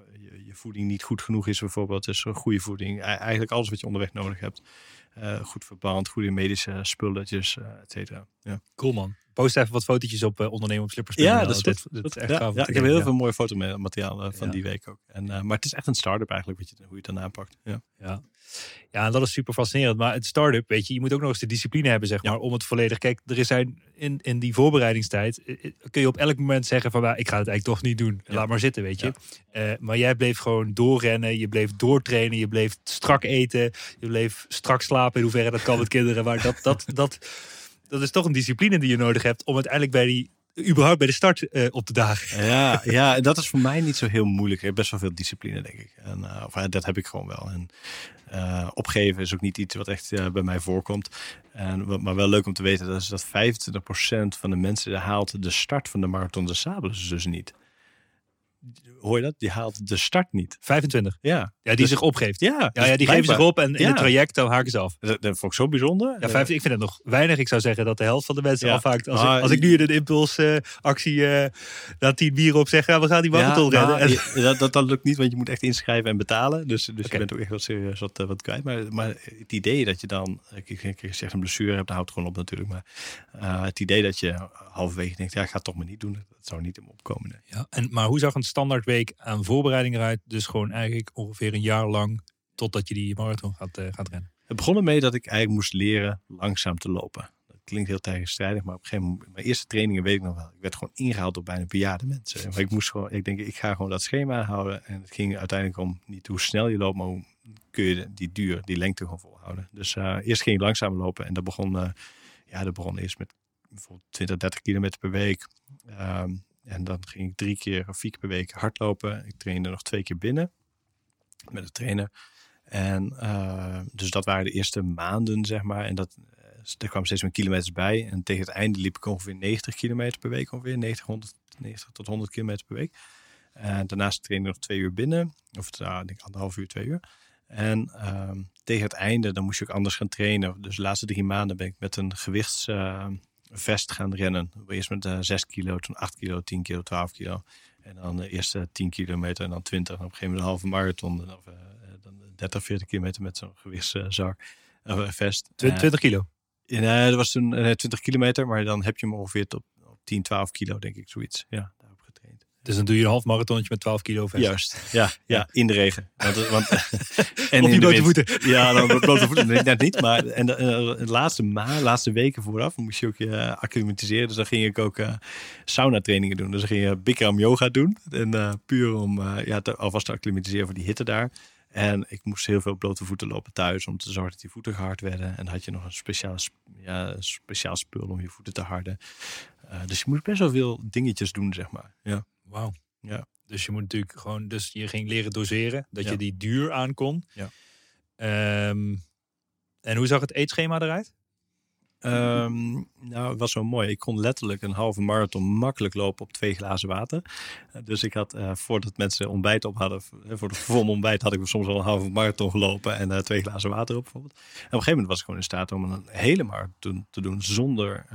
voeding niet goed genoeg is bijvoorbeeld. Dus een goede voeding. Eigenlijk alles wat je onderweg nodig hebt. Eh, goed verband, goede medische spulletjes, eh et cetera. Ja. Cool, man. Post even wat fotootjes op uh, ondernemen op slippers. Ja, dat is dit, goed. dit is echt ja, gaaf. ja, ik heb heel veel mooie fotomateriaal eh, van die week ook. En, eh, maar het is echt een start-up eigenlijk, weet je, hoe je het dan aanpakt. Ja. Ja. ja, en dat is super fascinerend. Maar het start-up, weet je, je moet ook nog eens de discipline hebben, zeg Ja. maar, om het volledig. Kijk, er is zijn in, in die voorbereidingstijd eh, eh, kun je op elk moment zeggen van, nou, ik ga het eigenlijk toch niet doen. Laat maar zitten, weet je. Eh, maar jij bleef gewoon doorrennen, je bleef doortrainen, je bleef strak eten, je bleef strak slapen, in hoeverre dat kan met kinderen. Maar dat, dat, dat, dat is toch een discipline die je nodig hebt om uiteindelijk bij die, überhaupt bij de start eh, op te dagen. Ja, ja, dat is voor mij niet zo heel moeilijk. Ik heb best wel veel discipline, denk ik. En, eh, of, dat heb ik gewoon wel. En eh, opgeven is ook niet iets wat echt bij mij voorkomt. En, maar wel leuk om te weten, dat is dat 25% van de mensen haalt de start van de Marathon de Sables dus niet. Hoor je dat? Die haalt de start niet. 25. Ja, Ja, die Dus- zich opgeeft. ja, Ja, dus ja die geven zich op en in Ja. het traject dan haken ze af. Dat, dat vond ik zo bijzonder. Ja, 50, ik vind het nog weinig. Ik zou zeggen dat de helft van de mensen Ja. afhaakt. Als, Ah, ik, als ik nu in een impulsactie eh na tien bieren op zeg, ja, we gaan die marathon Ja, redden. nou, En- je- dat, dat, dat lukt niet, want je moet echt inschrijven en betalen. Dus, dus Oké. je bent ook echt wat serieus wat, eh, wat kwijt. Maar, maar het idee dat je dan, ik, ik, ik zeg een blessure hebt, dan houdt het gewoon op natuurlijk. Maar eh, het idee dat je halverwege denkt, ja, ik ga het toch maar niet doen. Dat zou niet in me opkomen. nee. Ja, en, maar hoe zag een standaard week aan voorbereiding eruit? Dus gewoon eigenlijk ongeveer een jaar lang totdat je die marathon gaat, eh, gaat rennen. Het begon ermee dat ik eigenlijk moest leren langzaam te lopen. Dat klinkt heel tegenstrijdig, maar op een gegeven moment, mijn eerste trainingen weet ik nog wel. Ik werd gewoon ingehaald door bijna bejaarde mensen. Maar ik moest gewoon, ik denk, ik ga gewoon dat schema houden. En het ging uiteindelijk om niet hoe snel je loopt, maar hoe kun je die duur, die lengte gewoon volhouden. Dus eh, eerst ging ik langzaam lopen en dat begon, eh, ja, dat begon eerst met bijvoorbeeld 20, 30 kilometer per week. Ehm, en dan ging ik drie keer of vier keer per week hardlopen. Ik trainde nog twee keer binnen met een trainer. En eh, dus dat waren de eerste maanden, zeg maar. En dat, er kwamen steeds meer kilometers bij. En tegen het einde liep ik ongeveer 90 kilometer per week. Ongeveer 90, 100, 90 tot 100 kilometer per week. En daarnaast trainde ik nog twee uur binnen. Of nou, ik denk anderhalf uur, twee uur. En ehm, tegen het einde, dan moest je ook anders gaan trainen. Dus de laatste drie maanden ben ik met een gewichtsvest gaan rennen. Eerst met eh 6 kilo, toen 8 kilo, 10 kilo, 12 kilo. En dan de eerste 10 kilometer en dan 20. En op een gegeven moment een halve marathon. Of, eh, dan 30, 40 kilometer met zo'n gewichtszak. of vest. Tw- Eh, 20 kilo. Nee, dat was toen eh, 20 kilometer. Maar dan heb je hem ongeveer tot op 10, 12 kilo, denk ik, zoiets. Ja. Dus dan doe je een half marathonnetje met 12 kilo vest. Juist, ja, ja, in de regen. Want, want, en Op je de blote voeten. Ja, dan op blote voeten. Net niet. Maar en de, eh, de laatste maand, laatste weken vooraf moest je ook je acclimatiseren. Dus dan ging ik ook eh, sauna trainingen doen. Dus dan ging je Bikram yoga doen. En eh, puur om eh, ja, te, alvast te acclimatiseren voor die hitte daar. En ik moest heel veel blote voeten lopen thuis om te zorgen dat die voeten gehard werden. En dan had je nog een speciaal, sp- ja, speciaal spul om je voeten te harden. Eh, dus je moet best wel veel dingetjes doen, zeg maar. Ja. Wauw. Ja. Dus je moet natuurlijk gewoon, dus je ging leren doseren, dat Ja. je die duur aan kon. Ja. Ehm, en hoe zag het eetschema eruit? Ehm, nou, het was zo mooi. Ik kon letterlijk een halve marathon makkelijk lopen op twee glazen water. Eh, Dus ik had, eh, voordat mensen ontbijt op hadden, eh, voor de vol ontbijt had ik soms wel een halve marathon gelopen en twee glazen water op bijvoorbeeld. En op een gegeven moment was ik gewoon in staat om een hele marathon te doen zonder,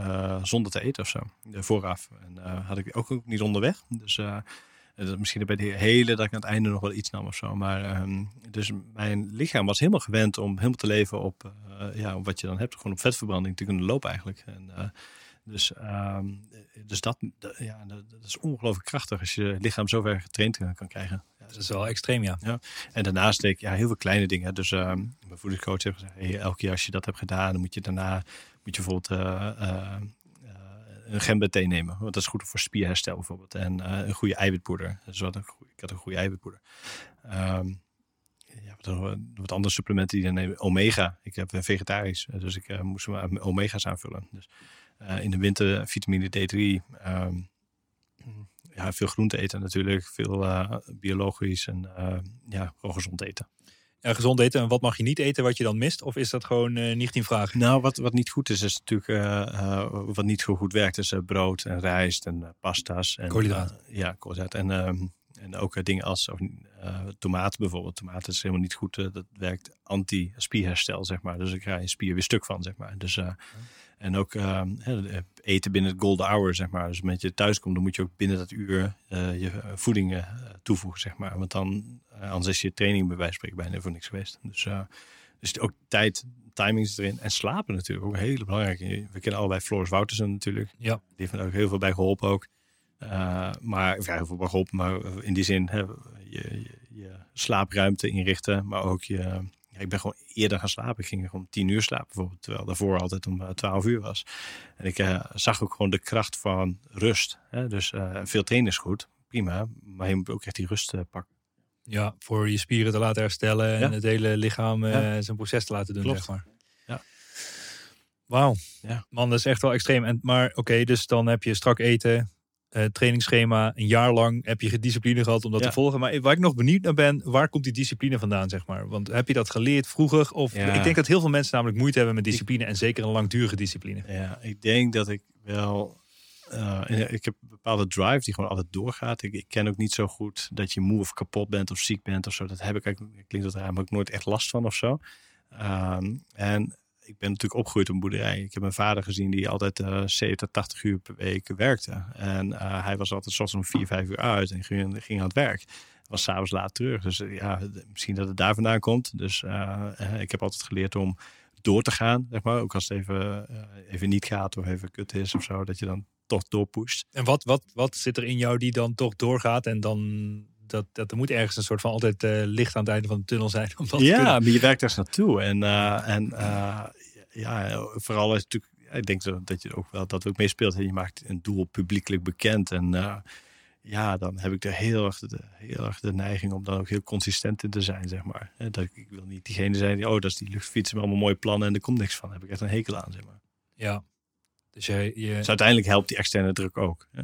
zonder te eten of zo. vooraf. En had ik ook, niet onderweg. Dus dat misschien bij de hele dat ik aan het einde nog wel iets nam of zo. Maar ehm, dus mijn lichaam was helemaal gewend om helemaal te leven op, eh, ja, op wat je dan hebt. Gewoon op vetverbranding te kunnen lopen eigenlijk. En, eh, dus ehm, dus dat, ja, dat, is ongelooflijk krachtig als je je lichaam zo ver getraind kan krijgen. Ja, Dat is wel extreem, ja. en daarnaast deed ik ja, heel veel kleine dingen. Dus ehm, mijn voedingscoach heeft gezegd, hey, elke keer als je dat hebt gedaan, dan moet je daarna moet je bijvoorbeeld eh, gember thee nemen. Want dat is goed voor spierherstel bijvoorbeeld. En eh, een goede eiwitpoeder. Dus wat een ik had een goede eiwitpoeder. Ehm, ja, wat, dan- wat andere supplementen die dan nemen. Omega. Ik heb eh, vegetarisch. Dus ik eh, moest met omega's aanvullen. Dus eh, in de winter vitamine D3. ehm, ja, veel groente eten natuurlijk. Veel eh, biologisch en eh, ja, gezond eten. En gezond eten, en wat mag je niet eten wat je dan mist? Of is dat gewoon eh, niet in vraag? Nou, wat, wat niet goed is, is natuurlijk eh, eh, wat niet zo goed werkt, is brood en rijst en pasta's. En, Koolhydraten. ja, koolhydraten. En, ehm, en ook dingen als of, tomaten bijvoorbeeld. Tomaten is helemaal niet goed. dat werkt anti-spierherstel, zeg maar. Dus ik krijg je spier weer stuk van, zeg maar. Dus, eh, En ook ehm, hè, eten binnen het golden hour, zeg maar. Dus met je thuis komt, dan moet je ook binnen dat uur eh, je eh, voeding eh, toevoegen, zeg maar. Want dan, eh, anders is je training bij wijze van spreken bijna voor niks geweest. Dus, eh, dus ook tijd, timing erin. En slapen natuurlijk, ook een hele belangrijke. We kennen allebei Floris Woutersen natuurlijk. Ja. Die heeft me ook heel veel bij geholpen ook. Eh, maar, ja, heel veel bij geholpen, maar in die zin hè, je, je, je slaapruimte inrichten. Maar ook je, ja, ik ben gewoon eerder gaan slapen. Ik ging om tien uur slapen bijvoorbeeld. Terwijl daarvoor altijd om eh, twaalf uur was. En ik eh, zag ook gewoon de kracht van rust. Hè? Dus eh, veel trainen is goed, prima. Maar je moet ook echt die rust pakken. Ja, voor je spieren te laten herstellen en Ja. het hele lichaam Ja. zijn proces te laten doen, Klopt. zeg maar. Ja. Wauw. Ja. Man, dat is echt wel extreem. En, maar oké, dus dan heb je strak eten, eh, trainingsschema, een jaar lang heb je discipline gehad om dat Ja. te volgen. Maar waar ik nog benieuwd naar ben, waar komt die discipline vandaan, zeg maar? Want heb je dat geleerd vroeger? Of Ja. ik denk dat heel veel mensen namelijk moeite hebben met discipline en zeker een langdurige discipline. Ja, ik denk dat ik wel. eh, ik heb een bepaalde drive die gewoon altijd doorgaat. Ik, ik ken ook niet zo goed dat je moe of kapot bent of ziek bent of zo. Dat heb ik eigenlijk, klinkt dat raar, maar ik nooit echt last van of zo. Ehm, en ik ben natuurlijk opgegroeid op een boerderij. Ik heb mijn vader gezien die altijd eh 70, 80 uur per week werkte. En eh, hij was altijd soms om 4, 5 uur uit en ging, ging aan het werk. Was s'avonds laat terug. Dus eh, ja, misschien dat het daar vandaan komt. Dus eh, ik heb altijd geleerd om door te gaan, zeg maar. Ook als het even, even niet gaat of even kut is of zo. Dat je dan toch doorpusht. En wat, wat, wat zit er in jou die dan toch doorgaat en dan... Dat, dat er moet ergens een soort van altijd eh, licht aan het einde van de tunnel zijn. Om dat Ja, maar je werkt ergens naartoe. En, eh, en eh, ja, vooral is natuurlijk, ik denk dat je ook wel dat ook meespeelt. Je maakt een doel publiekelijk bekend. En ja, dan heb ik er heel erg, de, heel erg de neiging om dan ook heel consistent in te zijn, zeg maar. Dat ik, ik wil niet diegene zijn die, oh, dat is die luchtfiets met allemaal mooie plannen en er komt niks van. Daar heb ik echt een hekel aan, zeg maar. Ja. Dus je, je, Dus uiteindelijk helpt die externe druk ook. Hè?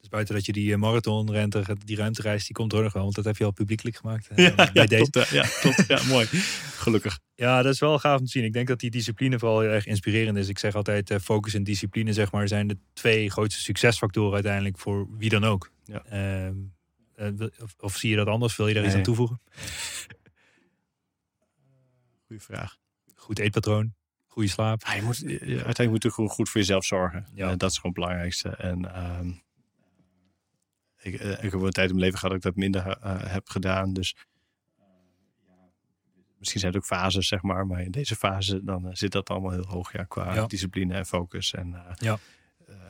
Dus buiten dat je die eh, marathon rent, eh, die ruimtereis, die komt er nog wel. Want dat heb je al publiekelijk gemaakt. Ja, bij ja, deze. klopt, ja, klopt. Ja, mooi. Gelukkig. Ja, dat is wel gaaf om te zien. Ik denk dat die discipline vooral heel erg inspirerend is. Ik zeg altijd, eh, focus en discipline zeg maar, zijn de twee grootste succesfactoren uiteindelijk voor wie dan ook. Ja. Ehm, eh, of, of zie je dat anders? Wil je daar iets aan toevoegen? Goeie vraag. Goed eetpatroon, goede slaap. Ja, je moet, uiteindelijk moet je gewoon goed voor jezelf zorgen. Ja. Dat is gewoon het belangrijkste. En ehm, ik, eh, een tijd in mijn leven gehad dat ik dat minder eh, heb gedaan. Dus eh, misschien zijn het ook fases, zeg maar. Maar in deze fase dan zit dat allemaal heel hoog ja, qua Ja. discipline en focus. En Ja.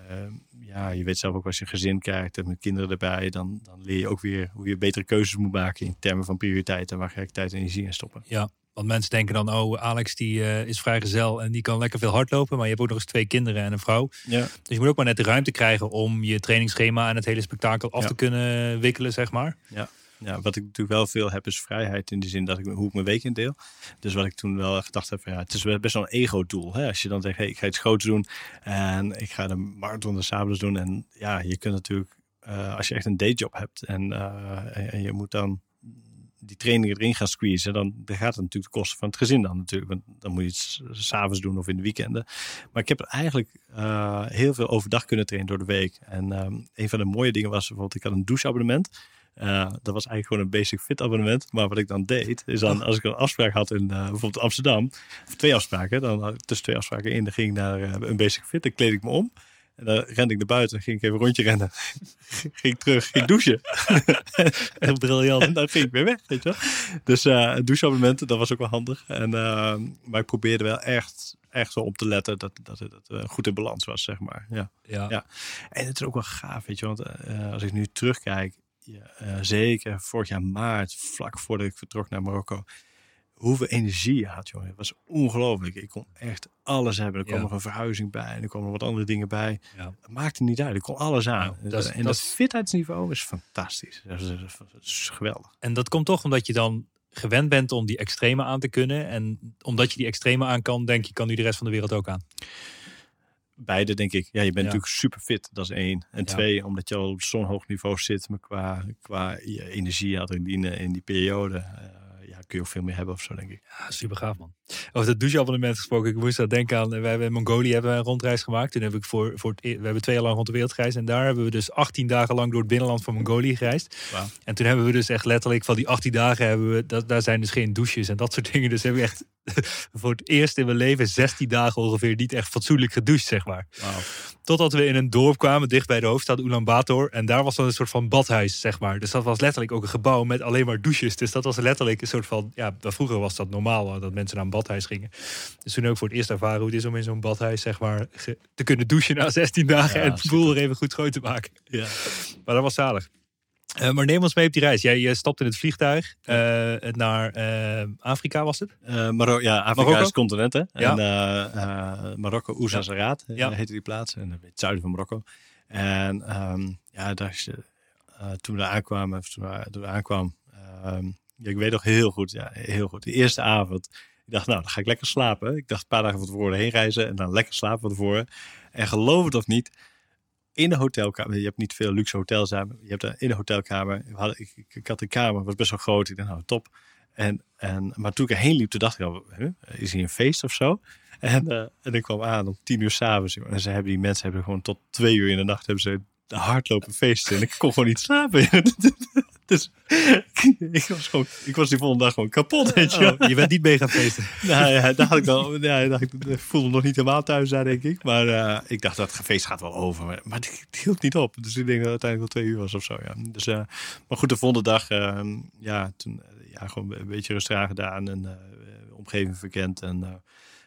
eh, ja, je weet zelf ook als je een gezin krijgt en met kinderen erbij, dan, dan leer je ook weer hoe je betere keuzes moet maken in termen van prioriteiten. Waar ga ik tijd en energie in stoppen? Ja, want mensen denken dan, oh, Alex die eh, is vrijgezel en die kan lekker veel hardlopen. Maar je hebt ook nog eens twee kinderen en een vrouw. Ja. Dus je moet ook maar net de ruimte krijgen om je trainingsschema en het hele spektakel af Ja. te kunnen wikkelen, zeg maar. Ja, wat ik natuurlijk wel veel heb is vrijheid in de zin dat ik hoe ik mijn week indeel. Dus wat ik toen wel gedacht heb, van, ja, het is best wel een ego-doel. Als je dan zegt, hey, ik ga iets groots doen en ik ga de marathon de sabels doen. En ja, je kunt natuurlijk, eh, als je echt een dayjob hebt en, eh, en, en je moet dan die trainingen erin gaan squeezen, dan, dan gaat het natuurlijk de kosten van het gezin dan natuurlijk. Want dan moet je het s- s'avonds doen of in de weekenden. Maar ik heb er eigenlijk eh, heel veel overdag kunnen trainen door de week. En ehm, een van de mooie dingen was bijvoorbeeld, ik had een doucheabonnement. Eh, dat was eigenlijk gewoon een basic fit abonnement. Maar wat ik dan deed, is dan als ik een afspraak had in eh, bijvoorbeeld Amsterdam, of twee afspraken, dan tussen twee afspraken in, dan ging ik naar een basic fit, dan kleed ik me om. En dan rende ik naar buiten, ging ik even een rondje rennen. ging ik terug, ging douchen. Echt briljant. En dan ging ik weer weg, weet je wel. Dus eh een doucheabonnement, dat was ook wel handig. En, eh, maar ik probeerde wel echt, echt wel op te letten dat, dat het het goed in balans was, zeg maar. Ja. Ja. Ja. En het is ook wel gaaf, weet je, want eh, als ik nu terugkijk, ja, eh, zeker vorig jaar maart, vlak voordat ik vertrok naar Marokko, hoeveel energie je had, jongen. Het was ongelooflijk. Ik kon echt alles hebben. Er kwam Ja. nog een verhuizing bij en er kwamen nog wat andere dingen bij. Ja. Het maakte niet uit. Ik kon alles aan. Ja, dat is- en dat fitheidsniveau is fantastisch. Dat is, dat geweldig. En dat komt toch omdat je dan gewend bent om die extreme aan te kunnen. En omdat je die extreme aan kan, denk je, kan nu de rest van de wereld ook aan. Beide, denk ik. Ja, je bent natuurlijk super fit. Dat is één. En twee, omdat je al op zo'n hoog niveau zit. Maar qua, qua je energie, adrenaline in die periode. eh, kun je ook veel meer hebben of zo, denk ik. Ja, super gaaf man. Over dat doucheabonnement gesproken, ik moest daar denken aan. Wij hebben in Mongolië hebben we een rondreis gemaakt. Toen heb ik voor, voor het, e- we hebben twee jaar lang rond de wereld gereisd. En daar hebben we dus 18 dagen lang door het binnenland van Mongolië gereisd. En toen hebben we dus echt letterlijk van die 18 dagen hebben we, dat, daar zijn dus geen douches en dat soort dingen. Dus hebben we echt voor het eerst in mijn leven 16 dagen ongeveer niet echt fatsoenlijk gedoucht, zeg maar. Wauw. Totdat we in een dorp kwamen, dicht bij de hoofdstad Ulaanbaatar. En daar was dan een soort van badhuis, zeg maar. Dus dat was letterlijk ook een gebouw met alleen maar douches. Dus dat was letterlijk een soort van... Ja, vroeger was dat normaal, eh, dat mensen naar een badhuis gingen. Dus toen ook voor het eerst ervaren hoe het is om in zo'n badhuis, zeg maar... te kunnen douchen na 16 dagen Ja, en het boel er even goed schoon te maken. Ja. Maar dat was zalig. Eh, maar neem ons mee op die reis. Jij, jij stapt in het vliegtuig eh, naar eh, Afrika, was het? Maro ja, Afrika Marokko? is het continent, hè? Ja. En Marokko, Oezazeraat eh, Ja. heette die plaats. En in het zuiden van Marokko. En ehm, ja, daar is, toen we daar aankwamen, toen, we- toen we aankwamen, ehm, ja, ik weet nog heel goed, ja, heel goed. De eerste avond, ik dacht, nou, dan ga ik lekker slapen. Ik dacht een paar dagen van tevoren heen reizen en dan lekker slapen van tevoren. En geloof het of niet, in de hotelkamer, je hebt niet veel luxe hotels aan, je hebt in de hotelkamer, ik, ik, ik had een kamer, was best wel groot. Ik dacht, nou, top. En, en, maar toen ik erheen liep, toen dacht ik al, huh, is hier een feest of zo? En, eh, en ik kwam aan om tien uur s'avonds. En ze hebben die mensen hebben gewoon tot twee uur in de nacht hebben ze hardlopen feesten. En ik kon gewoon niet slapen. dus ik was, gewoon, ik was die volgende dag gewoon kapot. Weet je. Oh, je bent niet mee gaan feesten. Nou ja, daar had ik wel. Ja, ik, voelde me nog niet helemaal thuis daar, denk ik. Maar eh, ik dacht dat het feest gaat wel over. Maar, maar die, die hield niet op. Dus ik denk dat het uiteindelijk wel twee uur was of zo. Ja. Dus, eh, maar goed, de volgende dag, eh, ja, toen eh, ja, gewoon een beetje rustig aan gedaan. En omgeving verkend. En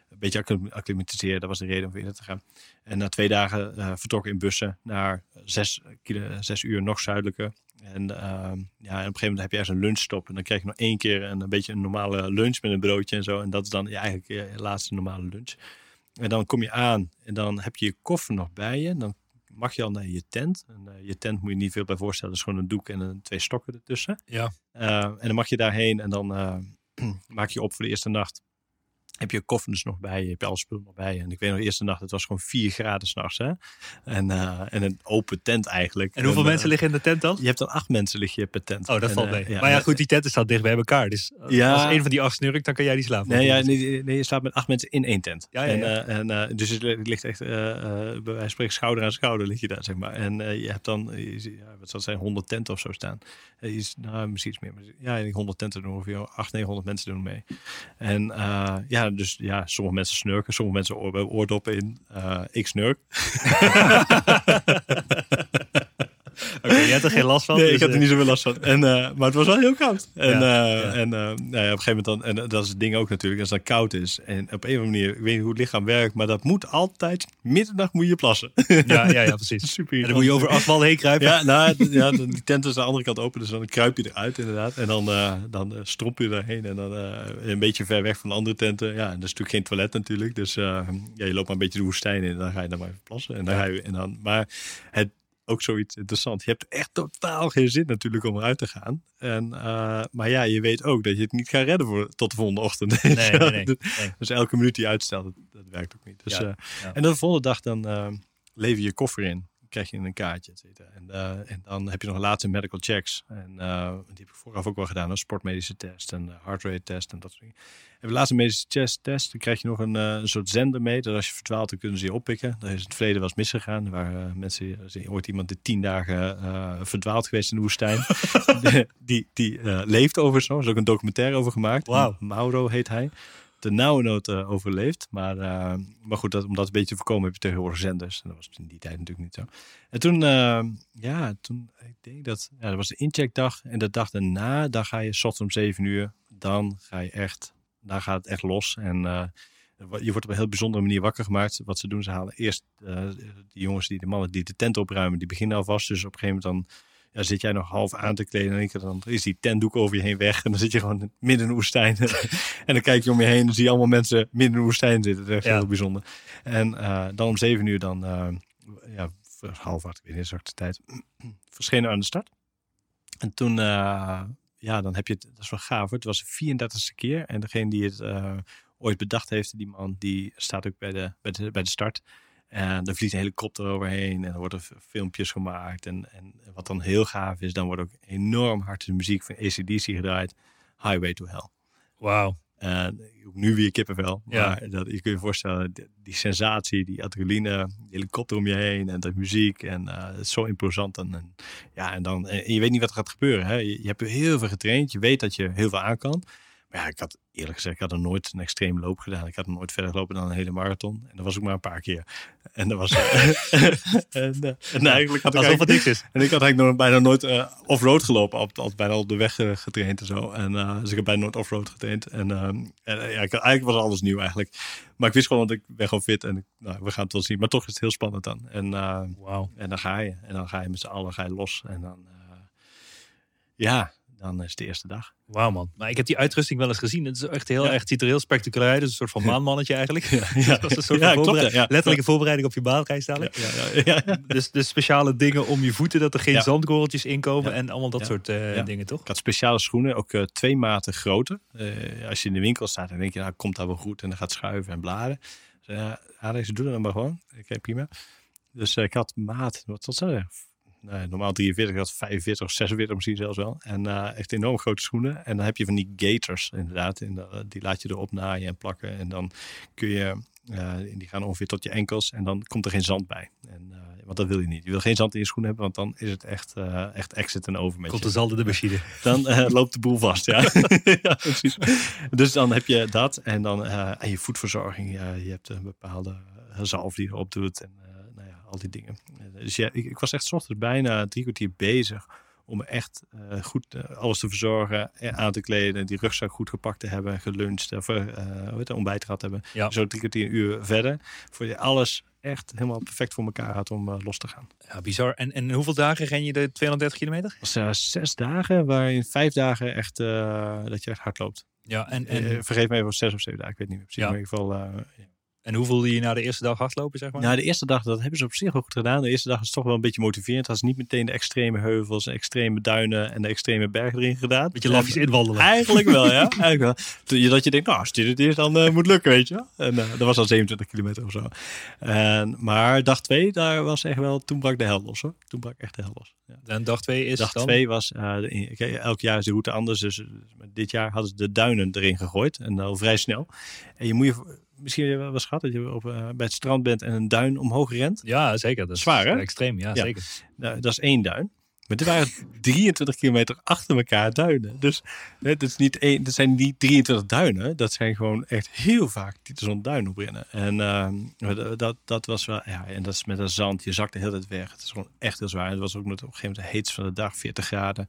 een beetje acclim- acclimatiseren. Dat was de reden om weer te gaan. En na twee dagen eh vertrokken in bussen naar zes, kilo, zes uur nog zuidelijker. En ehm, ja, en op een gegeven moment heb je ergens een lunchstop. En dan krijg je nog één keer een, een beetje een normale lunch met een broodje en zo. En dat is dan ja, eigenlijk je laatste normale lunch. En dan kom je aan en dan heb je je koffer nog bij je. Dan mag je al naar je tent. En, eh, je tent moet je niet veel bij voorstellen. Dat is gewoon een doek en een, twee stokken ertussen. Ja. Eh, en dan mag je daarheen en dan eh, maak je op voor de eerste nacht. Heb je koffer dus nog bij, je hebt je nog bij. En ik weet nog, de eerste nacht, het was gewoon 4 graden s'nachts. hè En, eh, en een open tent eigenlijk. En hoeveel eh, mensen liggen in de tent dan? Je hebt dan acht mensen lig je per tent. Oh, dat En, valt eh, mee. maar ja, goed, die tenten staan dicht bij elkaar. Dus als- Ja. als een van die acht snurkt, dan kan jij die slapen. Nee, ja, nee, nee, je slaapt met acht mensen in één tent. Ja, ja, En, dus het ligt echt, bij wijze spreken, schouder aan schouder lig je daar, zeg maar. En je hebt dan, je wat zal het zijn, 100 tenten of zo staan. Je is, nou, misschien iets meer. Maar, ja, ik denk 100 tenten doen ongeveer 800, 900 mensen doen mee. En ja, dus ja, sommige mensen snurken, sommige mensen hebben oordoppen in. Eh, ik snurk. Oké, jij hebt er geen last van. Nee, dus, ik had er eh, niet zoveel last van. En, eh, maar het was wel heel koud. En, Ja, eh, en nou ja, op een gegeven moment dan, en dat is het ding ook natuurlijk, als het dan koud is. En op een of andere manier, ik weet niet hoe het lichaam werkt, maar dat moet altijd, middernacht moet je plassen. Ja, ja, ja, precies. Super En dan moet je over asfalt heen kruipen. Ja, nou, ja, de- die tent is aan de andere kant open, dus dan kruip je eruit inderdaad. En dan, dan strop je erheen en dan eh, een beetje ver weg van de andere tenten. Ja, en dat is natuurlijk geen toilet natuurlijk, dus ja, je loopt maar een beetje de woestijn in en dan ga je dan maar even plassen. En dan ga je, en dan, maar het, ook zoiets interessant. Je hebt echt totaal geen zin natuurlijk om eruit te gaan. En, eh, maar ja, je weet ook dat je het niet gaat redden voor, tot de volgende ochtend. Nee, nee, nee. Dus- elke minuut die uitstelt, dat, dat werkt ook niet. Dus, Ja, eh, ja. En dan de volgende dag dan eh, lever je je koffer in. Krijg je een kaartje, et cetera. En, eh, en dan heb je nog laatste medical checks. En eh, die heb ik vooraf ook wel gedaan. Een sportmedische test en heart rate test en dat soort dingen. En de laatste medische chest test, dan krijg je nog een, eh, een soort zender mee. Dat als je verdwaalt, dan kunnen ze je oppikken. Dat is in het verleden wel eens misgegaan. Er waren eh, mensen, ooit iemand die tien dagen eh, verdwaald geweest in de woestijn. die die, die eh, leeft over zo. Er is ook een documentaire over gemaakt. Wauw. Mauro heet hij. De nauwe eh, overleefd. Maar, eh, maar goed, dat, om dat een beetje te voorkomen heb je tegenwoordig zenders. En dat was in die tijd natuurlijk niet zo. En toen, eh, ja, toen, ik denk dat, ja, dat was de incheckdag. En de dag daarna, dan ga je, ochtends om zeven uur, dan ga je echt, dan gaat het echt los. En je wordt op een heel bijzondere manier wakker gemaakt. Wat ze doen, ze halen eerst eh die jongens, die, de mannen die de tent opruimen, die beginnen alvast. Dus op een gegeven moment dan ja, zit jij nog half aan te kleden. En dan is die tentdoek over je heen weg. En dan zit je gewoon midden in de woestijn. en dan kijk je om je heen en dan zie je allemaal mensen midden in de woestijn zitten. Dat is echt Ja. heel bijzonder. En eh, dan om zeven uur dan, eh, ja, half acht, ik weet niet de tijd, verschenen we aan de start. En toen, eh, ja, dan heb je het, dat is wel gaaf hoor. Het was de 34ste keer. En degene die het ooit bedacht heeft, die man, die staat ook bij de, bij de, bij de start. En er vliegt een helikopter overheen en er worden filmpjes gemaakt. En, en wat dan heel gaaf is, dan wordt ook enorm hard de muziek van ACDC gedraaid. Highway to Hell. Wauw. Nu weer kippenvel. Ja. Maar dat, je kunt je voorstellen, die, die sensatie, die adrenaline, die helikopter om je heen en de muziek. En eh, het is zo imposant. En, en, ja, en, dan, en je weet niet wat er gaat gebeuren. Hè? Je, je hebt heel veel getraind. Je weet dat je heel veel aan kan. Maar ja, ik had eerlijk gezegd, ik had er nooit een extreem loop gedaan. Ik had er nooit verder gelopen dan een hele marathon. En dat was ook maar een paar keer. En dat was. en, eh, en eigenlijk had ik Alsof het niks is. en ik had eigenlijk nog bijna nooit eh, off-road gelopen. Altijd, altijd bijna op de weg eh, getraind en zo. En, eh, dus ik heb bijna nooit off-road getraind. En, en ja, ik, eigenlijk was alles nieuw eigenlijk. Maar ik wist gewoon dat ik ben gewoon fit. En nou, we gaan het wel zien. Maar toch is het heel spannend dan. En, Wauw. en dan ga je. En dan ga je met z'n allen ga je los. En dan, ja, dan is het de eerste dag. Wauw man. Maar ik heb die uitrusting wel eens gezien. Het is echt heel Ja. erg, het ziet er heel spectaculair uit. Het is een soort van maanmannetje eigenlijk. ja. Dat is een soort Ja, van klopt, letterlijke voorbereiding op je baanreis dadelijk. ja, ja, ja. Dus de speciale dingen om je voeten, dat er geen zandkorreltjes inkomen en allemaal dat soort eh, dingen, toch? Ik had speciale schoenen, ook eh, twee maten groter. Eh, als je in de winkel staat, dan denk je, nou komt dat wel goed. En dan gaat schuiven en bladen. Dus, Alex, doe dat maar gewoon. Oké, prima. Dus ik had maat, wat tot zeggen? Nee, normaal 43, ik had 45 of 46 misschien zelfs wel. En eh, echt enorm grote schoenen. En dan heb je van die gators inderdaad. En dat- die laat je erop naaien en plakken. En dan kun je, eh, die gaan ongeveer tot je enkels. En dan komt er geen zand bij. En, eh, want dat wil je niet. Je wil geen zand in je schoen hebben, want dan is het echt, eh, echt exit en over met Komt je de zalde de machine. dan eh, loopt de boel vast. Ja. ja, precies. Dus dan heb je dat en dan eh, en je voetverzorging. Ja, je hebt een bepaalde eh, zalf die je erop doet en eh, al die dingen. Eh, Dus ja, ik, ik was echt 's ochtends bijna drie kwartier bezig om echt eh, goed eh, alles te verzorgen, aan te kleden, die rugzak goed gepakt te hebben, geluncht, of heet het, ontbijt gehad hebben. Ja. Zo drie kwartier een uur verder, voor je alles echt helemaal perfect voor elkaar had om los te gaan. Ja, bizar. En, en hoeveel dagen ren je de 230 kilometer? Was eh, zes dagen, waarin vijf dagen echt, dat je echt hard loopt. Ja, en, En, vergeef me even, zes of zeven dagen, ik weet niet meer precies. Ja. Maar in ieder geval, ja. En hoe voelde je na de eerste dag hardlopen, zeg maar? Nou, de eerste dag, dat hebben ze op zich ook goed gedaan. De eerste dag is toch wel een beetje motiverend. Had ze niet meteen de extreme heuvels, de extreme duinen en de extreme bergen erin gedaan. Beetje lafjes inwandelen. Eigenlijk wel, ja. Eigenlijk wel. Dat je denkt, nou, als dit het is, dan eh, moet lukken, weet je wel. En eh, dat was al 27 kilometer of zo. En, maar dag twee, daar was echt wel, toen brak de hel los hoor. Toen brak echt de hel los. Ja. En dag twee is Dag dan? twee was, de- in- kijk, elk jaar is de route anders. Dus eh, dit jaar hadden ze de duinen erin gegooid. En al vrij snel. En je moet je misschien heb je wel eens gehad dat je op, eh, bij het strand bent en een duin omhoog rent. Ja, zeker. Dat is Zwaar, hè? Extreem, ja, Ja. zeker. Nou, dat is één duin. Maar dit waren 23 kilometer achter elkaar duinen. Dus het is niet één, dat zijn niet 23 duinen. Dat zijn gewoon echt heel vaak die zo'n duin oprennen. En ehm, dat, dat was wel, ja, en dat is met dat zand. Je zakt de hele tijd weg. Het is gewoon echt heel zwaar. Het was ook nog op een gegeven moment de heetste van de dag, 40 graden.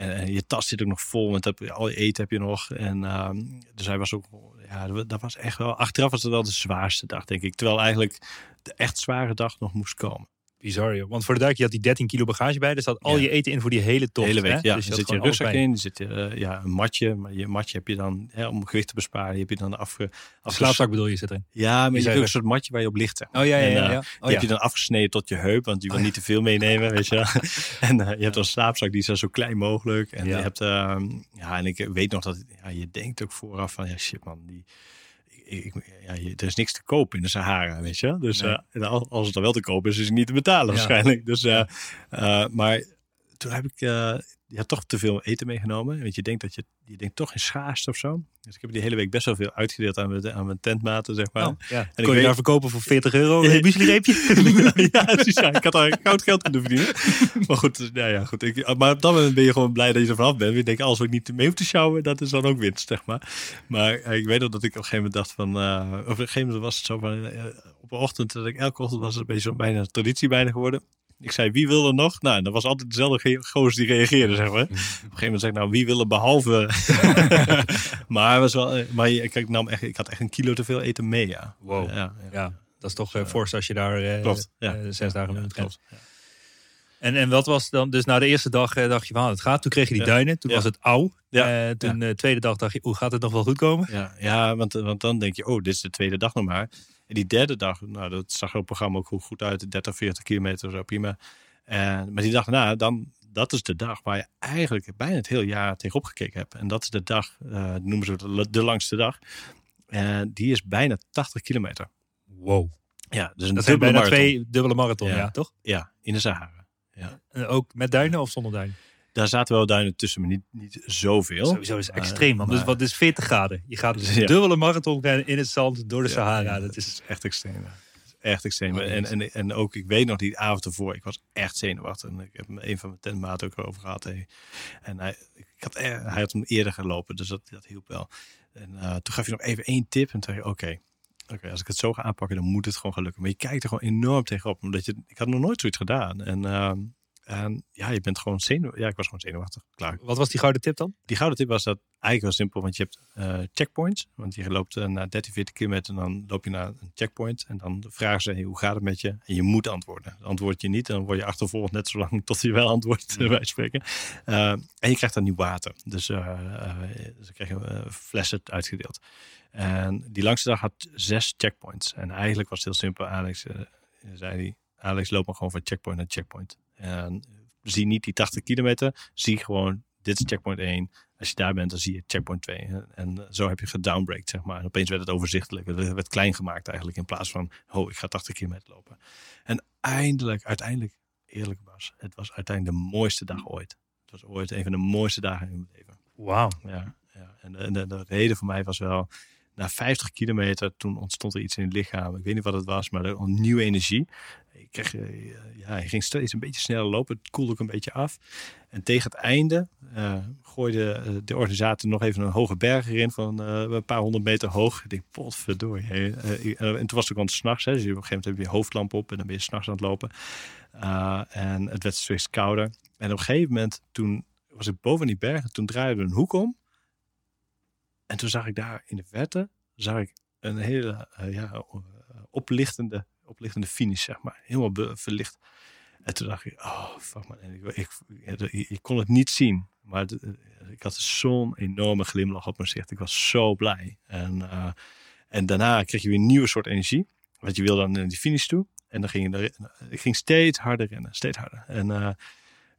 En, je tas zit ook nog vol, want heb, al je eten heb je nog. En ehm, dus hij was ook, ja, dat was echt wel, achteraf was het wel de zwaarste dag, denk ik. Terwijl eigenlijk de echt zware dag nog moest komen. Bizar, joh. Want voor de duik, je had die 13 kilo bagage bij. Er zat al Ja. je eten in voor die hele tocht. hele week, hè? ja. Dus er had zit je alles rugzak in, er zit eh, ja, een matje. Maar je matje heb je dan, hè, om gewicht te besparen, heb je dan afge... Een afges- slaapzak bedoel je zit erin. Ja, maar je hebt ook een soort matje waar je op ligt. Oh ja, ja, ja. eh. Oh, die heb je dan afgesneden tot je heup, want je wil niet te veel meenemen, weet je. En eh, je hebt een slaapzak, die is dan zo klein mogelijk. En je hebt, ehm, ja, en ik weet nog dat, ja, je denkt ook vooraf van, ja shit man, die... Ik, ja, er is niks te kopen in de Sahara, weet je. Dus Nee. eh, als het er wel te kopen is, is het niet te betalen Ja. waarschijnlijk. Dus, eh, maar toen heb ik eh, ja, toch te veel eten meegenomen. Want je denkt dat je, je denkt toch in schaarste of zo. Dus ik heb die hele week best wel veel uitgedeeld aan mijn, aan mijn tentmaten, zeg maar. Oh, ja. ik Kon je weet- daar verkopen voor 40 euro? Een muesli-reepje? ja, precies. Ja, ik had daar goud geld kunnen verdienen. Maar goed, dus, nou ja, goed. Ik, maar op dat moment ben je gewoon blij dat je er vanaf bent. Je denkt, alles wat ik niet mee hoef te sjouwen, dat is dan ook winst, zeg maar. Maar eh, ik weet nog dat ik op een gegeven moment dacht van... eh, op een gegeven moment was het zo van... eh, op een ochtend, dat ik, elke ochtend was het een beetje zo bijna een traditie bijna geworden. Ik zei, wie wil er nog? Nou, dat was altijd dezelfde gozer die reageerde, zeg maar. Op een gegeven moment zei ik, nou, wie wil er behalve... maar, was wel, eh, maar ik, ik, nam echt, ik had echt een kilo te veel eten mee, ja. Wow. Ja, ja. Dat is toch eh, fors als je daar eh, Klopt. Ja. eh, zes dagen mee klopt. En, en wat was dan, dus na de eerste dag dacht je van, ah, het gaat. Toen kreeg je die duinen, toen was het auw. Ja. Toen de tweede dag dacht je, hoe gaat het nog wel goed komen? Ja, ja want, want dan denk je, oh, dit is de tweede dag nog maar. En die derde dag, nou, dat zag op het programma ook goed- goed uit. 30, 40 kilometer, zo prima. En, maar die dag daarna, dan, dat is de dag waar je eigenlijk bijna het hele jaar tegenop gekeken hebt. En dat is de dag, eh, noemen ze het de, de langste dag. En die is bijna 80 kilometer. Wow. Ja, dus een Dat zijn dubbele bijna marathon. twee dubbele marathon, ja, Ja. toch? Ja, in de Sahara. En ook met duinen of zonder duinen? Daar zaten wel duinen tussen, maar niet, niet zoveel. Sowieso is het Maar- extreem, man. Dus wat is 40 graden? Je gaat dus een dubbele marathon rennen in het zand door de Sahara. dat is echt extreem. Echt extreem. Oh, en, en, en ook, ik weet nog die avond ervoor, ik was echt zenuwachtig. En ik heb een van mijn tentmaten ook over gehad. hey. En hij, ik had, hij had hem eerder gelopen, dus dat, dat hielp wel. En eh, toen gaf je nog even één tip. En toen dacht je, oké, oké, als ik het zo ga aanpakken, dan moet het gewoon gaan lukken. Maar je kijkt er gewoon enorm tegenop. Omdat je, ik had nog nooit zoiets gedaan. En, ehm, en ja, je bent gewoon zenuw. Ja, ik was gewoon zenuwachtig. Klaar. Wat was die gouden tip dan? Die gouden tip was dat eigenlijk wel simpel, want je hebt eh, checkpoints. Want je loopt uh, na 13, 14 kilometer, dan loop je naar een checkpoint. En dan vragen ze, hey, hoe gaat het met je? En je moet antwoorden. Antwoord je niet, dan word je achtervolgd net zo lang tot je wel antwoordt, van spreken. Uh, en je krijgt dan nieuw water. Dus, krijg je uh, flessen uitgedeeld. En die langste dag had zes checkpoints. En eigenlijk was het heel simpel. Alex zei hij, Alex loop maar gewoon van checkpoint naar checkpoint. En zie niet die 80 kilometer, zie gewoon, dit is checkpoint 1. Als je daar bent, dan zie je checkpoint 2. En zo heb je gedownbreakt, zeg maar. En opeens werd het overzichtelijk. Het werd klein gemaakt eigenlijk, in plaats van, oh, ik ga 80 kilometer lopen. En eindelijk, uiteindelijk, eerlijk was, het was uiteindelijk de mooiste dag ooit. Het was ooit een van de mooiste dagen in mijn leven. Wauw. Ja, ja. En, de, de, de reden voor mij was wel, na 50 kilometer, toen ontstond er iets in het lichaam. Ik weet niet wat het was, maar er, een nieuwe energie. Kreeg, ja, hij ging steeds een beetje sneller lopen. Het koelde ook een beetje af. En tegen het einde uh, gooide de organisator nog even een hoge berg erin van een paar honderd meter hoog. Ik denk, potverdorie. En toen was het ook al s'nachts. Dus op een gegeven moment heb je hoofdlamp op en dan ben je s'nachts aan het lopen. En het werd steeds kouder. En op een gegeven moment, toen was ik boven die berg en toen draaide een hoek om. En toen zag ik daar in de verte, zag ik een hele ja, oplichtende oplichtende finish, zeg maar. Helemaal verlicht. En toen dacht ik, oh, fuck man. Ik, ik, kon het niet zien. Maar het, ik had zo'n enorme glimlach op mijn gezicht. Ik was zo blij. En, uh, En daarna kreeg je weer een nieuwe soort energie. Want je wil dan naar die finish toe. En dan ging je, er- ik ging steeds harder rennen, steeds harder. En eh,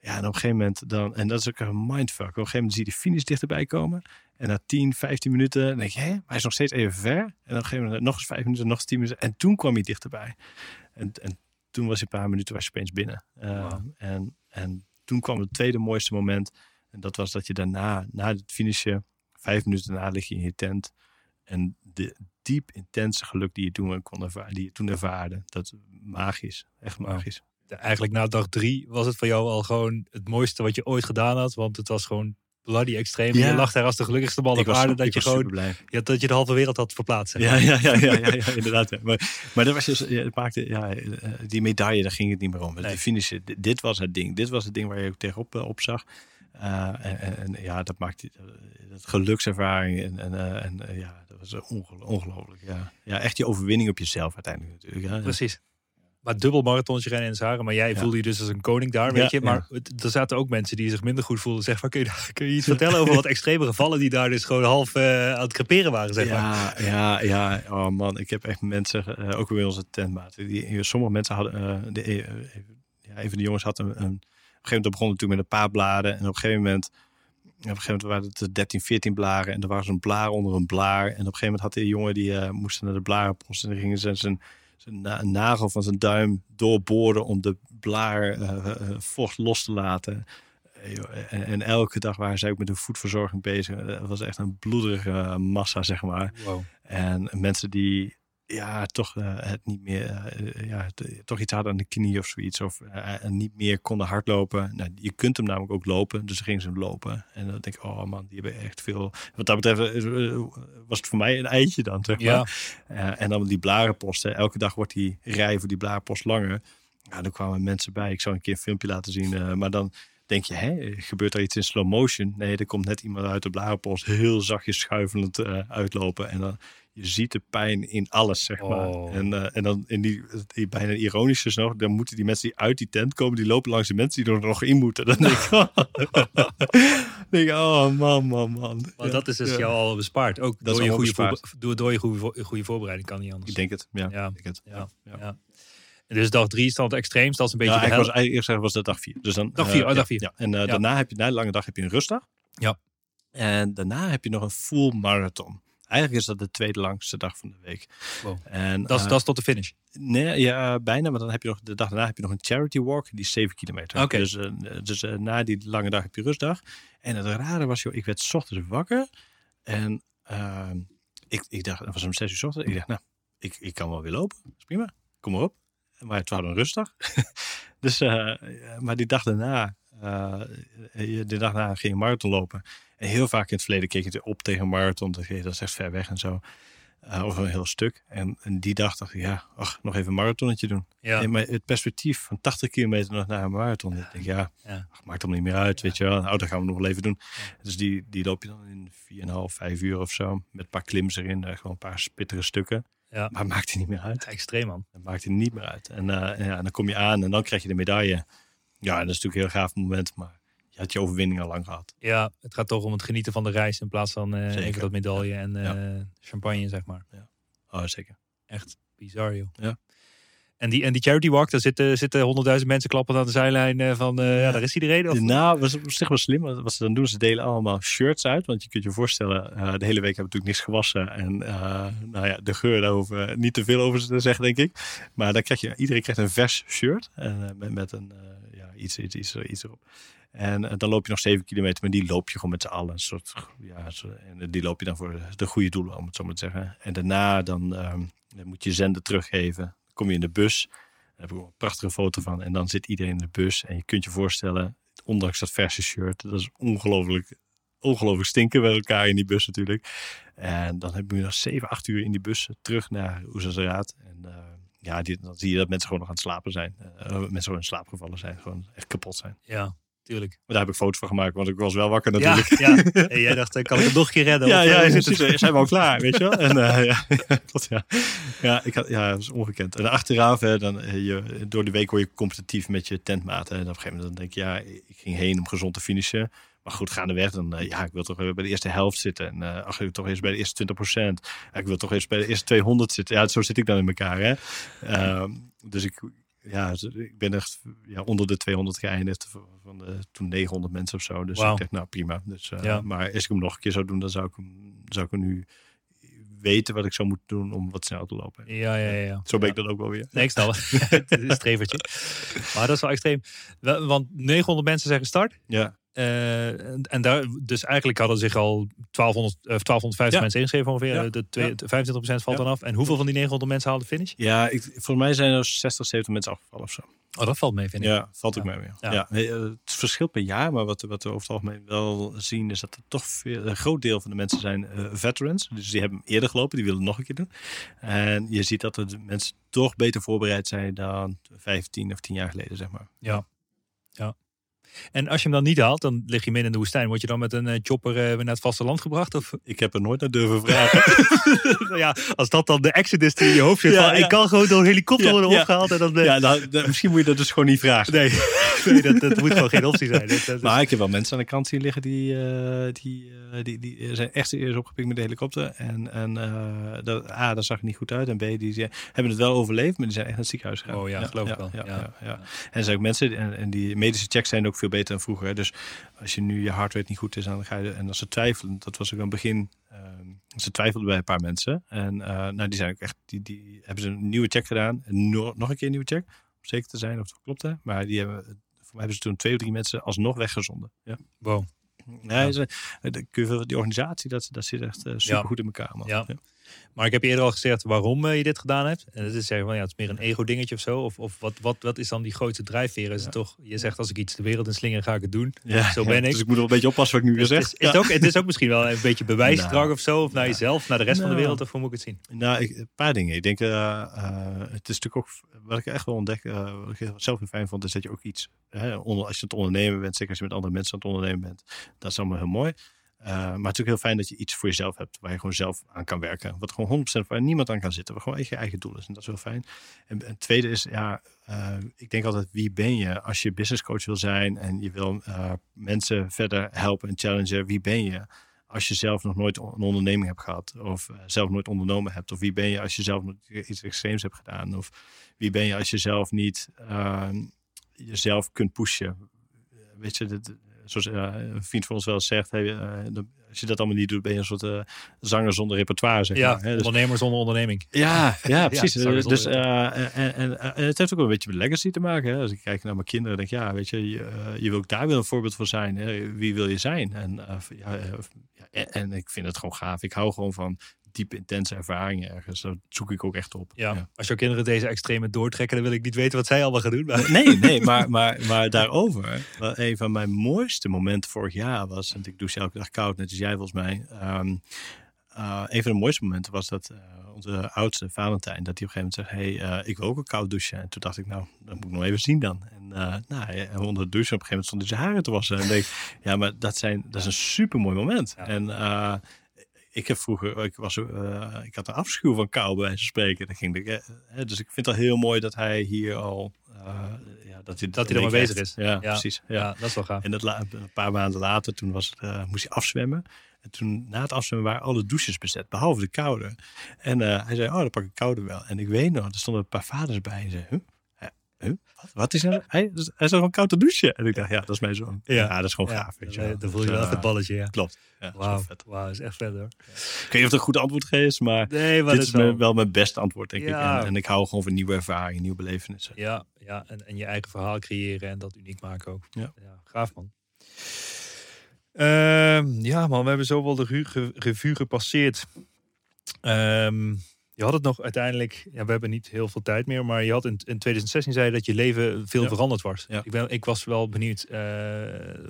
ja, en op een gegeven moment dan, en dat is ook een mindfuck. Op een gegeven moment zie je de finish dichterbij komen. En na 10, 15 minuten dan denk je, hé, maar hij is nog steeds even ver. En een gegeven moment nog eens 5 minuten, nog eens 10 minuten. En toen kwam hij dichterbij. En, en toen was hij een paar minuten was je opeens binnen. Eh, Wauw. en, en toen kwam het tweede mooiste moment. En dat was dat je daarna, na het finishen, vijf minuten daarna lig je in je tent. En de diep intense geluk die je toen kon ervaren, die je toen ervaarde, dat is magisch. Echt magisch. Eigenlijk na dag drie was het voor jou al gewoon het mooiste wat je ooit gedaan had. Want het was gewoon bloody extreem. Ja. Je lag daar als de gelukkigste man op aarde. Dat je gewoon ja, dat je de halve wereld had verplaatst. zeg Ja, maar. ja, ja, ja, ja, ja, inderdaad. Maar, maar dat was dus, maakte, ja, eh, die medaille, daar ging het niet meer om. Nee. De finish, dit- was het ding. Dit was het ding waar je ook tegenop eh, op zag. Eh, en, ja, dat maakte dat gelukservaring. En, en, en ja, dat was ongel- ongelooflijk. Ja. ja, echt die overwinning op jezelf uiteindelijk natuurlijk. Ja. Precies. Maar dubbel marathons rennen in Sahara. Maar jij Ja. voelde je dus als een koning daar, Ja, weet je. ja. Maar het- er zaten ook mensen die zich minder goed voelden. Zeg van, kun je, kun je iets vertellen over wat extreme gevallen die daar dus gewoon half eh, aan het creperen waren, zeg maar. Ja, ja, ja. Oh man, ik heb echt mensen, eh, ook bij onze tentmaten. Die, sommige mensen hadden, eh, de, ja, een van de jongens had een, een op een gegeven moment begon het toen met een paar bladen. En op een gegeven moment, op een gegeven moment waren het 13, 14 blaren. En er was een blaar onder een blaar. En op een gegeven moment had die jongen, die moest naar de blarenpost. En dan gingen ze zijn, zijn na- nagel van zijn duim doorboren om de blaar eh, eh, vocht los te laten. Eh, En, en elke dag waren zij ook met de voedverzorging bezig. Eh, Het was echt een bloederige eh, massa, zeg maar. Wow. En mensen die ja, toch eh, het niet meer, eh, ja, t- toch iets hadden aan de knie of zoiets. Of eh, niet meer konden hardlopen. Nou, je kunt hem namelijk ook lopen. Dus gingen ze hem lopen. En dan denk ik, oh man, die hebben echt veel. Wat dat betreft eh, was het voor mij een eitje dan, zeg maar. Ja, Eh, en dan die blarenposten. Elke dag wordt die rij voor die blarenpost langer. Ja, dan kwamen mensen bij. Ik zou een keer een filmpje laten zien. eh, maar dan denk je, hè, gebeurt er iets in slow motion? Nee, er komt net iemand uit de blarenpost heel zachtjes schuivelend eh, uitlopen. En dan je ziet de pijn in alles, zeg maar. Oh. En, eh, en dan in die, die bijna ironische is nog, dan moeten die mensen die uit die tent komen, die lopen langs de mensen die er nog in moeten. Dan denk ik, denk ik oh man, man, man. maar Ja, dat is dus ja. jou al bespaard. Ook is door, je goede bespaard. door, door je goede, goede voorbereiding kan niet anders. Ik denk het, ja. Ja. Ik denk het. Ja, dus dag drie is dan het extreemst. Dat is een beetje Ja, de was, eerst was dat dag vier. Dus dan, Dag eh, vier, oh, ja, dag vier. Ja. En eh, daarna heb je, na de lange dag heb je een rustdag. Ja. En daarna heb je nog een full marathon. Eigenlijk is dat de tweede langste dag van de week. Wow. En, Dat is, eh, dat is tot de finish. Nee, ja, bijna. Maar dan heb je nog de dag daarna heb je nog een charity walk. Die is 7 kilometer. Dus, eh, dus eh, na die lange dag heb je rustdag. En het rare was, joh, ik werd 's ochtends wakker. En ehm, ik, ik dacht, het was om 6 uur 's ochtends. Ik dacht, nou, ik, ik kan wel weer lopen. Dat is prima. Kom maar op. Maar het was een rustdag. dus, maar die dag daarna, de dag daarna ging je marathon lopen. En heel vaak in het verleden keek je op tegen een marathon. Dan je, dat is echt ver weg en zo. Eh, of een heel stuk. En, en die dag dacht ik, ja, ach, nog even een marathonnetje doen. Ja. Maar het perspectief van 80 kilometer nog naar een marathon. Ik denk, ja, Ja. ach, maakt hem niet meer uit, weet je wel. Nou, dat gaan we nog wel even doen. Dus die, die loop je dan in 4,5, 5 uur of zo. Met een paar klims erin, eh, gewoon een paar spittere stukken. Ja. Maar het maakt er niet meer uit. Extreem, man. Dat maakt er niet meer uit. En, eh, en ja, en dan kom je aan en dan krijg je de medaille. Ja, en dat is natuurlijk een heel gaaf moment. Maar je had je overwinning al lang gehad. Ja, het gaat toch om het genieten van de reis in plaats van eh, even dat medaille en eh, Ja. champagne, zeg maar. Oh, zeker. Echt bizar, joh. Ja. En die, en die charity walk, daar zitten, zitten honderdduizend mensen klappen aan de zijlijn eh, van, ja. daar is iedereen. Of, Nou, was op zich wel slim. Wat ze dan doen, ze delen allemaal shirts uit. Want je kunt je voorstellen, de hele week hebben we natuurlijk niks gewassen. En nou ja, de geur daarover, niet te veel over te zeggen, denk ik. Maar dan krijg je, iedereen krijgt een vers shirt. En, met, met een, ja, iets, iets, iets, erop. En eh, dan loop je nog 7 kilometer, maar die loop je gewoon met z'n allen. Soort, ja, en die loop je dan voor de, de goede doelen, om het zo maar te zeggen. En daarna dan, ehm, dan moet je zenden teruggeven. Kom je in de bus. Daar heb ik een prachtige foto van. En dan zit iedereen in de bus. En je kunt je voorstellen, ondanks dat verse shirt, dat is ongelooflijk, ongelooflijk stinken bij elkaar in die bus natuurlijk. En dan heb je nog 7, 8 uur in die bus terug naar Oezazeraat. En eh, ja, die, dan zie je dat mensen gewoon nog aan het slapen zijn. Eh, mensen gewoon in slaap gevallen zijn, gewoon echt kapot zijn. Ja. tuurlijk. Maar daar heb ik foto's van gemaakt, want ik was wel wakker natuurlijk. ja. En jij dacht, eh, kan ik het nog een keer redden? Ja, Of, ja, zit het? precies. Zijn we al klaar, weet je wel? En, eh, ja, klopt, ja. Ja, ik had, ja, dat is ongekend. En achteraf, hè, dan, je, door de week word je competitief met je tentmaten. En op een gegeven moment dan denk je, ja, ik ging heen om gezond te finishen. Maar goed, gaandeweg, dan, eh, ja, ik wil toch weer bij de eerste helft zitten. En eh ach, ik wil toch eerst bij de eerste 20 procent. Ik wil toch eerst bij de eerste 200 zitten. Ja, zo zit ik dan in elkaar, hè. Ehm, dus ik, ja, ik ben echt ja, onder de 200 geëindigd. Van de, toen 900 mensen of zo. Dus ik dacht, nou prima. Dus, eh, Ja. Maar als ik hem nog een keer zou doen, dan zou ik hem, zou ik hem nu weten wat ik zou moeten doen om wat sneller te lopen. Ja, ja, ja. Zo ben Ja. ik dat ook wel weer. Nee, ik snap het. strevertje. Maar dat is wel extreem. Want 900 mensen zijn gestart. Ja, Eh, en, en daar, dus eigenlijk hadden zich al 1200, eh, 1250 Ja. mensen ingeschreven ongeveer. Ja. Eh, De twee, Ja. 25% valt dan af. En hoeveel van die 900 mensen haalden de finish? ja ik, voor mij zijn er 60, 70 mensen afgevallen of zo. Oh, dat valt mee, vind ik. Ja, valt ook mee. Ja. Eh, het verschilt per jaar, maar wat, wat we over het algemeen wel zien is dat er toch veel, een groot deel van de mensen zijn eh, veterans. Dus die hebben eerder gelopen, die willen het nog een keer doen. En je ziet dat de mensen toch beter voorbereid zijn dan 15 of 10 jaar geleden, zeg maar. Ja. ja. En als je hem dan niet haalt, dan lig je midden in de woestijn. Word je dan met een eh, chopper eh, weer naar het vasteland gebracht? Of Ik heb er nooit naar durven vragen. Nou ja, als dat dan de exit is die in je hoofd zit. Ja, van, ja. Ik kan gewoon door een helikopter Ja, worden opgehaald. En dan, ja, nou, misschien moet je dat dus gewoon niet vragen. Nee, nee dat, dat moet gewoon geen optie zijn. Dat, dat is- Maar ik heb wel mensen aan de kant zien liggen die, eh, die, die, die zijn echt eerst opgepikt met de helikopter. En, en dat, A, dat zag er niet goed uit. En B, die zijn- hebben het wel overleefd, maar die zijn echt naar het ziekenhuis gegaan. Oh ja, geloof ik wel. Ja. En er zijn ook mensen, en, en die medische checks zijn ook veel beter dan vroeger. hè. Dus als je nu je hart rate niet goed is, dan ga je, en als ze twijfelen, dat was ook aan het begin, ehm, ze twijfelden bij een paar mensen. En eh, nou, die zijn ook echt, die, die hebben ze een nieuwe check gedaan. En no- nog een keer een nieuwe check, om zeker te zijn of het klopt. Hè? Maar die hebben, voor mij hebben ze toen twee of drie mensen alsnog weggezonden. Ja. Wow. Nee, ze, de, die organisatie, dat, dat zit echt super Ja. goed in elkaar. Man. Ja. Maar ik heb eerder al gezegd waarom eh, je dit gedaan hebt. En dat is zeggen van ja, het is meer een ego dingetje of zo. Of, of wat, wat, wat is dan die grootste drijfveer? Is het toch, je zegt als ik iets de wereld in slinger ga ik het doen. Ja, Zo ja, ben ik. Dus ik moet wel een beetje oppassen wat ik nu weer Het zeg. is, is het, ook, het is ook misschien wel een beetje bewijsdrang Nou, of zo. Of naar jezelf, naar de rest van de Nou. wereld. Of hoe moet ik het zien? Nou, ik, een paar dingen. Ik denk, eh, eh, het is natuurlijk ook, wat ik echt wel ontdek, wat ik zelf heel fijn vond, is dat je ook iets, hè, onder, als je aan het ondernemen bent, zeker als je met andere mensen aan het ondernemen bent, dat is allemaal heel mooi. Eh, maar het is natuurlijk heel fijn dat je iets voor jezelf hebt, waar je gewoon zelf aan kan werken. Wat gewoon 100% waar niemand aan kan zitten, waar gewoon echt je eigen doel is. En dat is heel fijn. En, het tweede is, ja, eh, ik denk altijd, wie ben je? Als je business coach wil zijn en je wil eh, mensen verder helpen en challengen, wie ben je? als je zelf nog nooit een onderneming hebt gehad, of zelf nooit ondernomen hebt, of wie ben je als je zelf iets extreems hebt gedaan, of wie ben je als je zelf niet ehm, jezelf kunt pushen. Weet je, dit, zoals eh, een vriend van ons wel zegt, hey, eh, als je dat allemaal niet doet, ben je een soort eh, zanger zonder repertoire. Zeg Ja, maar, hè? Dus- ondernemer zonder onderneming. ja, ja, precies. dus, en, en, en het heeft ook wel een beetje met legacy te maken. Hè? Als ik kijk naar mijn kinderen, denk ik, ja, weet je, je, je wil ook daar weer een voorbeeld voor zijn. Hè? Wie wil je zijn? En, ja, en ik vind het gewoon gaaf. Ik hou gewoon van diepe, intense ervaringen ergens. Dat zoek ik ook echt op. Ja, als jouw kinderen deze extreme doortrekken, dan wil ik niet weten wat zij allemaal gaan doen. Maar... Nee, nee, maar, maar, maar daarover. Wel, een van mijn mooiste momenten vorig jaar was, en ik douche elke dag koud, net als jij volgens mij. Eh, een van de mooiste momenten was dat eh, onze oudste Valentijn, dat hij op een gegeven moment zegt: hey, eh, ik wil ook een koud douchen. En toen dacht ik, nou, dat moet ik nog even zien dan. En nou, ja, onder de douche, op een gegeven moment stond hij zijn haren te wassen. En denk, ik, ja, maar dat, zijn, dat is een super mooi moment. Ja. En ik heb vroeger, ik, was, uh, ik had een afschuw van kou bij wijze spreken. Dat ging, uh, dus ik vind het al heel mooi dat hij hier al, uh, ja, dat hij, dat hij er maar bezig is. Ja, ja, precies. Ja. ja. dat is wel gaaf. En dat een paar maanden later, toen was het, moest hij afzwemmen. En toen na het afzwemmen waren alle douches bezet, behalve de koude. En hij zei, oh, dan pak ik koude wel. En ik weet nog, er stonden een paar vaders bij en zei, huh? Huh? Wat, wat is er? Hij, hij is gewoon koud te douchen. En ik dacht, ja, dat is mijn zoon. Ja, ja dat is gewoon ja, gaaf. Weet je wel. Dan voel je wel even het balletje, ja. Klopt. Ja, Wauw, wow. wow, is echt vet hoor. Ik weet niet of het een goed antwoord is, maar, nee, maar dit is wel... wel... mijn beste antwoord, denk ik. En, en, ik hou gewoon van nieuwe ervaringen, nieuwe belevenissen. Ja, ja en, en je eigen verhaal creëren en dat uniek maken ook. Ja, ja gaaf man. Uh, ja man, we hebben zoveel de revue gepasseerd. Um, je had het nog uiteindelijk, ja, we hebben niet heel veel tijd meer, maar je had in, in 2016 zei je dat je leven veel ja. veranderd was. Ja. Ik, ben, ik was wel benieuwd uh,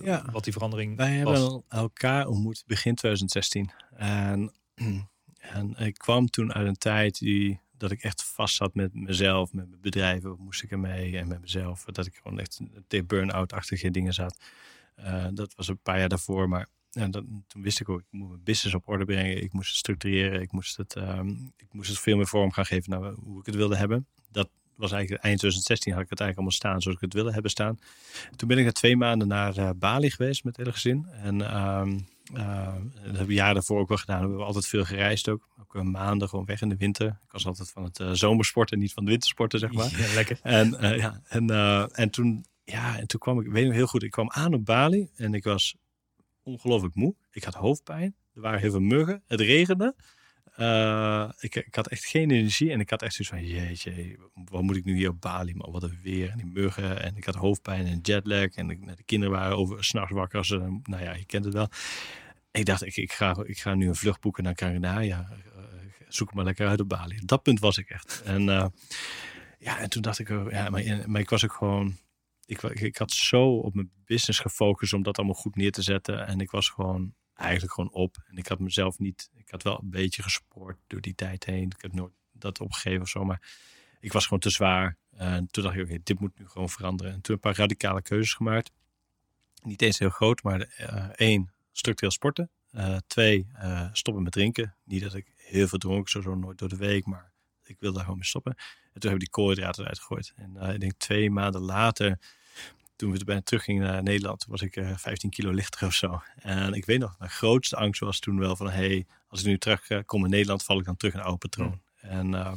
ja. wat die verandering Wij was. Wij hebben elkaar ontmoet begin 2016. En, en ik kwam toen uit een tijd die dat ik echt vast zat met mezelf, met mijn bedrijven. Wat moest ik ermee en met mezelf. Dat ik gewoon echt tegen burn-out-achtige dingen zat. Eh, dat was een paar jaar daarvoor. Maar dat, toen wist ik ook, ik moet mijn business op orde brengen. Ik moest het structureren. Ik moest het, ehm, ik moest het veel meer vorm gaan geven naar hoe ik het wilde hebben. Dat was eigenlijk eind 2016 had ik het eigenlijk allemaal staan zoals ik het wilde hebben staan. Toen ben ik er twee maanden naar eh, Bali geweest met het hele gezin. En ehm, eh, dat hebben we jaren daarvoor ook wel gedaan. We hebben altijd veel gereisd ook. Ook eh, maanden gewoon weg in de winter. Ik was altijd van het zomersporten, niet van het wintersporten, zeg maar. Ja, lekker. En, ja, en, en, toen, ja, en toen kwam ik, ik weet nog heel goed, ik kwam aan op Bali en ik was ongelooflijk moe. Ik had hoofdpijn. Er waren heel veel muggen. Het regende. Eh, ik, ik had echt geen energie en ik had echt zoiets van, jeetje, wat moet ik nu hier op Bali? Maar wat een weer en die muggen en ik had hoofdpijn en jetlag en de, de kinderen waren over s'nachts wakker. Als, nou ja, je kent het wel. Ik dacht, ik, ik, ga, ik ga nu een vlucht boeken naar Carina. Ja, eh, zoek maar lekker uit op Bali. Dat punt was ik echt. En eh, ja, en toen dacht ik, ja, maar, maar ik was ook gewoon, ik, ik, ik had zo op mijn business gefocust om dat allemaal goed neer te zetten. En ik was gewoon eigenlijk gewoon op. En ik had mezelf niet, ik had wel een beetje gesport door die tijd heen. Ik heb nooit dat opgegeven of zo, maar ik was gewoon te zwaar. En toen dacht ik, oké, dit moet nu gewoon veranderen. En toen een paar radicale keuzes gemaakt. Niet eens heel groot, maar eh, één, structureel sporten. Eh, twee, eh, stoppen met drinken. Niet dat ik heel veel dronk, zo, nooit door de week, maar ik wilde daar gewoon mee stoppen. En toen hebben we die koolhydraten eruit gegooid. En ik denk twee maanden later, toen we bijna teruggingen naar Nederland, was ik eh 15 kilo lichter of zo. En ik weet nog, mijn grootste angst was toen wel van, hey, als ik nu terug eh, kom in Nederland, val ik dan terug in een oude patroon. En eh,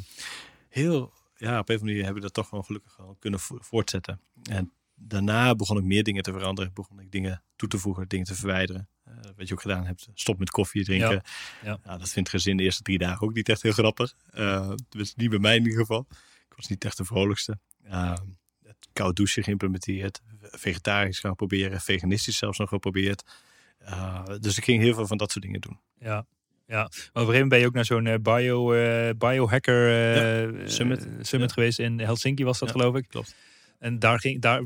heel, ja, op een of andere manier hebben we dat toch gewoon gelukkig wel kunnen vo- voortzetten. En daarna begon ik meer dingen te veranderen. Begon ik dingen toe te voegen, dingen te verwijderen. Eh, wat je ook gedaan hebt, stop met koffie drinken. Ja, ja. Nou, dat vindt gezin de eerste drie dagen ook niet echt heel grappig. Dus niet bij mij in ieder geval. Ik was niet echt de vrolijkste. Uh, koud douchen geïmplementeerd. Vegetarisch gaan proberen. Veganistisch zelfs nog geprobeerd. Uh, dus ik ging heel veel van dat soort dingen doen. Ja, ja. Maar op een gegeven moment ben je ook naar zo'n eh, bio, eh, biohacker eh, Ja, summit. eh, summit Ja. geweest in Helsinki was dat Ja, geloof ik. Klopt. En daar, ging, daar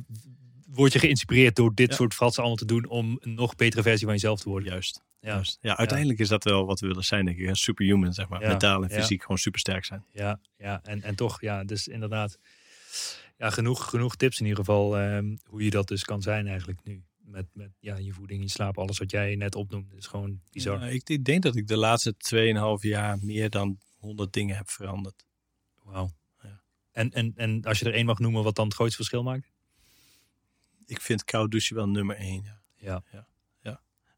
word je geïnspireerd door dit Ja. soort fratsen allemaal te doen om een nog betere versie van jezelf te worden. Juist. Ja, Juist. Ja, uiteindelijk is dat wel wat we willen zijn, denk ik. Superhuman, zeg maar. Ja, Mentaal en ja. fysiek gewoon supersterk zijn. ja, ja. En, en toch, ja, dus inderdaad, ja, genoeg, genoeg tips in ieder geval ehm, hoe je dat dus kan zijn eigenlijk nu. Met, met ja, je voeding, je slaap, alles wat jij net opnoemde. is gewoon bizar. Ja, ik, ik denk dat ik de laatste 2,5 jaar meer dan 100 dingen heb veranderd. Wauw. Ja. En, en, en als je er één mag noemen wat dan het grootste verschil maakt? Ik vind koud douchen wel nummer 1. Ja. Ja. Ja.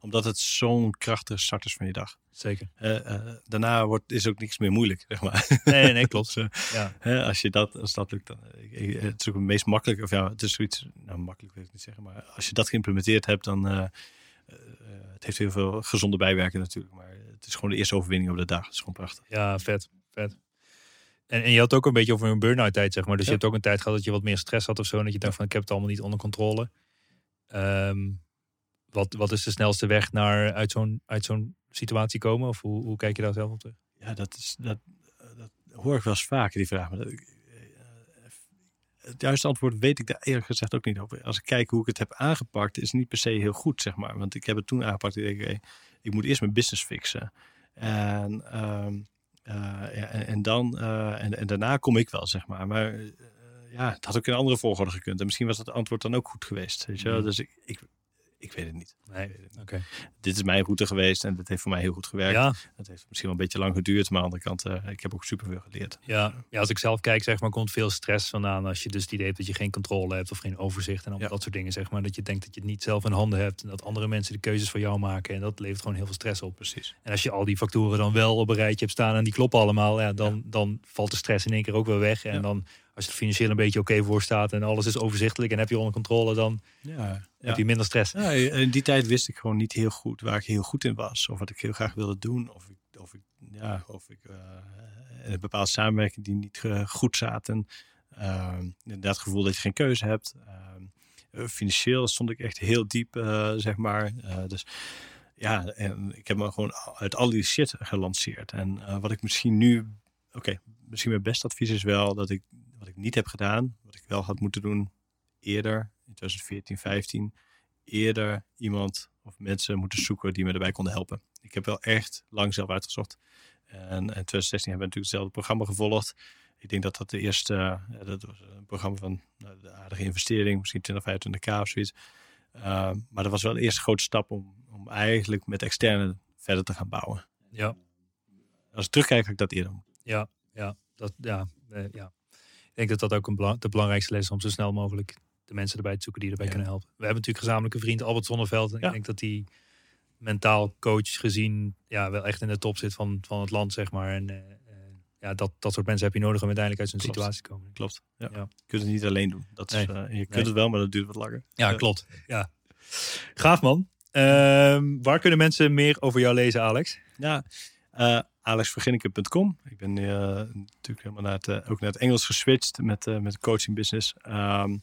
Omdat het zo'n krachtige start is van je dag. Zeker. Eh, eh, daarna wordt, is ook niks meer moeilijk, zeg maar. Nee, nee, klopt. Dus, eh, Ja, hè, als, je dat, als dat lukt, dan... ik- ik- het is ook het meest makkelijk, of ja, het is zoiets... Nou, makkelijk wil ik niet zeggen, maar als je dat geïmplementeerd hebt, dan... eh, eh, het heeft heel veel gezonde bijwerken natuurlijk, maar het is gewoon de eerste overwinning op de dag. Het is gewoon prachtig. ja vet, vet. En, en je had ook een beetje over een burn-out tijd, zeg maar. Dus Ja. je hebt ook een tijd gehad dat je wat meer stress had of zo. En dat je dacht van, ik heb het allemaal niet onder controle. Ehm, wat, wat is de snelste weg naar uit zo'n uit zo'n situatie komen? Of hoe, hoe kijk je daar zelf op terug? Ja, dat, is, dat, dat hoor ik wel eens vaker, die vraag. Maar dat, eh, het juiste antwoord weet ik daar eerlijk gezegd ook niet over. Als ik kijk hoe ik het heb aangepakt, is het niet per se heel goed, zeg maar. Want ik heb het toen aangepakt. Ik denk, ik moet eerst mijn business fixen. En, ehm, eh, en, en dan, eh, en, en daarna kom ik wel, zeg maar. Maar eh, ja, het had ook in een andere volgorde gekund. En misschien was dat antwoord dan ook goed geweest. Weet je? Mhm. Dus ik, ik, ik weet het niet. Nee. Dit is mijn route geweest en dat heeft voor mij heel goed gewerkt. Ja, Het heeft misschien wel een beetje lang geduurd, maar aan de andere kant, eh, ik heb ook superveel geleerd. ja, ja, als ik zelf kijk, zeg maar, komt veel stress vandaan. Als je dus het idee hebt dat je geen controle hebt of geen overzicht en Ja. dat soort dingen, zeg maar. Dat je denkt dat je het niet zelf in handen hebt en dat andere mensen de keuzes voor jou maken. En dat levert gewoon heel veel stress op. Precies. En als je al die factoren dan wel op een rijtje hebt staan en die kloppen allemaal, ja, dan, dan valt de stress in één keer ook weer weg. En dan, als je er financieel een beetje oké voor staat en alles is overzichtelijk en heb je onder controle, dan Ja, heb je minder stress. ja, in die tijd wist ik gewoon niet heel goed waar ik heel goed in was. Of wat ik heel graag wilde doen. Of ik, of ik, ja, of ik eh, een bepaalde samenwerking die niet eh, goed zaten. Ehm inderdaad, het gevoel dat je geen keuze hebt. Eh, financieel stond ik echt heel diep, eh, zeg maar. Eh, dus ja, en ik heb me gewoon uit al die shit gelanceerd. En eh, wat ik misschien nu, oké, misschien mijn beste advies is wel dat ik wat ik niet heb gedaan, wat ik wel had moeten doen eerder, in 2014, 15, eerder iemand of mensen moeten zoeken die me erbij konden helpen. Ik heb wel echt lang zelf uitgezocht. En in 2016 hebben we natuurlijk hetzelfde programma gevolgd. Ik denk dat dat de eerste, eh, dat was een programma van nou, de aardige investering, misschien 20, 25k of zoiets. Uh, maar dat was wel de eerste grote stap om, om eigenlijk met externe verder te gaan bouwen. Ja, Als ik terugkijk, ga ik dat eerder ja, ja. Dat, ja, eh, ja. Ik denk dat dat ook een belang, de belangrijkste les is om zo snel mogelijk de mensen erbij te zoeken die erbij Ja. kunnen helpen. We hebben natuurlijk gezamenlijke vriend Albert Zonneveld. En Ja. ik denk dat die mentaal coach gezien ja, wel echt in de top zit van, van het land, zeg maar. En eh, eh, ja, dat, dat soort mensen heb je nodig om uiteindelijk uit zo'n situatie te komen. Klopt. Ja. Ja. Je kunt het niet alleen doen. Dat is, Nee. eh, je kunt Nee. het wel, maar dat duurt wat langer. Ja, Ja. klopt. Ja. Gaaf man. Ehm, waar kunnen mensen meer over jou lezen, Alex? Ja, alexverginneke.com. Ik ben eh, natuurlijk helemaal naar het, eh, ook naar het Engels geswitcht met, eh met coaching business. Ehm,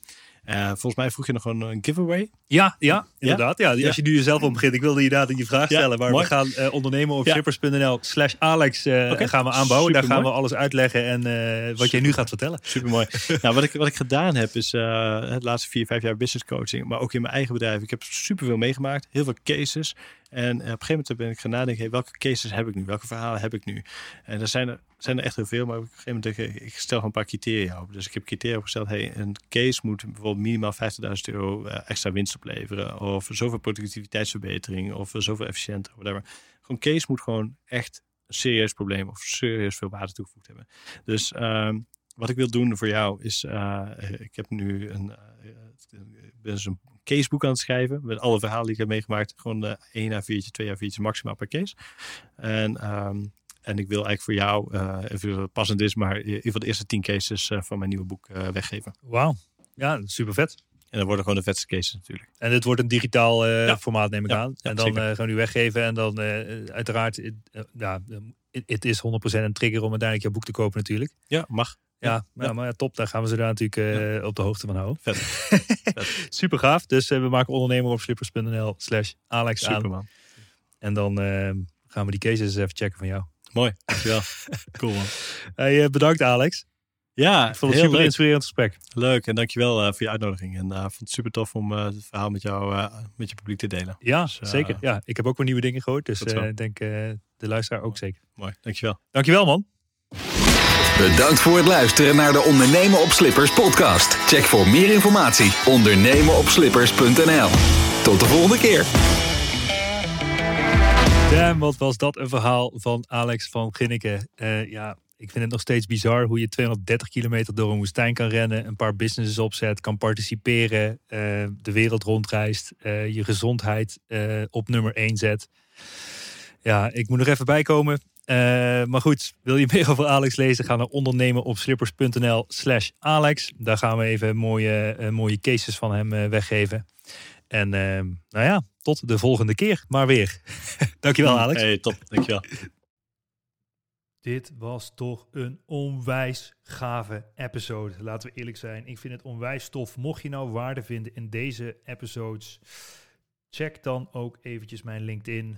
eh, volgens mij vroeg je nog een, een giveaway. Ja, ja, inderdaad. Ja, Ja. Als je nu jezelf om begint, ik wilde je daar die vraag Ja, stellen. Maar mooi. we gaan ondernemen op Ja. slippers.nl slash Alex Oké, gaan we aanbouwen. Daar gaan we alles uitleggen en wat jij nu gaat vertellen. Supermooi. nou, wat ik, wat ik gedaan heb is het laatste vier, vijf jaar business coaching. Maar ook in mijn eigen bedrijf. Ik heb superveel meegemaakt. Heel veel cases. En eh, op een gegeven moment ben ik gaan nadenken. Welke cases heb ik nu? Welke verhalen heb ik nu? En er zijn er, zijn er echt heel veel. Maar op een gegeven moment denk ik, ik stel gewoon een paar criteria op. Dus ik heb criteria opgesteld. Hey, een case moet bijvoorbeeld minimaal 50.000 euro eh, extra winst opleveren. Of zoveel productiviteitsverbetering. Of zoveel efficiënter. Whatever. Gewoon case moet gewoon echt een serieus probleem. Of serieus veel waarde toegevoegd hebben. Dus ehm, wat ik wil doen voor jou is, eh, ik heb nu een, eh, ik ben dus een caseboek aan het schrijven met alle verhalen die ik heb meegemaakt. Gewoon uh, één à viertje, twee à viertje maximaal per case. En, ehm, en ik wil eigenlijk voor jou, uh, even passend is, maar in ieder geval de eerste tien cases uh, van mijn nieuwe boek weggeven. Wauw, ja, super vet. En dat worden gewoon de vetste cases natuurlijk. En dit wordt een digitaal uh, ja. formaat, neem ik ja, aan. Ja, en dan uh, gaan we nu weggeven. En dan uh, uiteraard, ja, het is 100% een trigger om uiteindelijk jouw boek te kopen natuurlijk. Ja, mag. Ja, ja, maar ja, top. Daar gaan we ze daar natuurlijk uh, op de hoogte van houden. Vet. Vet. Super gaaf. Dus uh, we maken ondernemer op slippers.nl slash Alex aan. En dan uh, gaan we die cases even checken van jou. Mooi, dankjewel. cool man. Hey, bedankt Alex. Ja, ik vond het super leuk. inspirerend gesprek. Leuk en dankjewel voor je uitnodiging. En uh, vond het super tof om het verhaal met jou, met je publiek te delen. Ja, dus, zeker. Ja, ik heb ook weer nieuwe dingen gehoord. Dus ik denk de luisteraar ook zeker. Mooi, dankjewel. Dankjewel man. Bedankt voor het luisteren naar de Ondernemen op Slippers podcast. Check voor meer informatie ondernemenopslippers.nl. Tot de volgende keer. Damn, wat was dat een verhaal van Alex van Ginneke. Uh, ja, ik vind het nog steeds bizar hoe je 230 kilometer door een woestijn kan rennen, een paar businesses opzet, kan participeren, uh, de wereld rondreist, uh, je gezondheid op nummer 1 zet. Ja, ik moet nog even bijkomen. Uh, maar goed, wil je meer over Alex lezen? Ga naar ondernemenopslippers.nl slash Alex. Daar gaan we even mooie, uh, mooie cases van hem uh, weggeven. En nou ja, tot de volgende keer maar weer. Dankjewel Alex. Hey, top. Dankjewel. Dit was toch een onwijs gave episode. Laten we eerlijk zijn. Ik vind het onwijs tof. Mocht je nou waarde vinden in deze episodes, check dan ook eventjes mijn LinkedIn.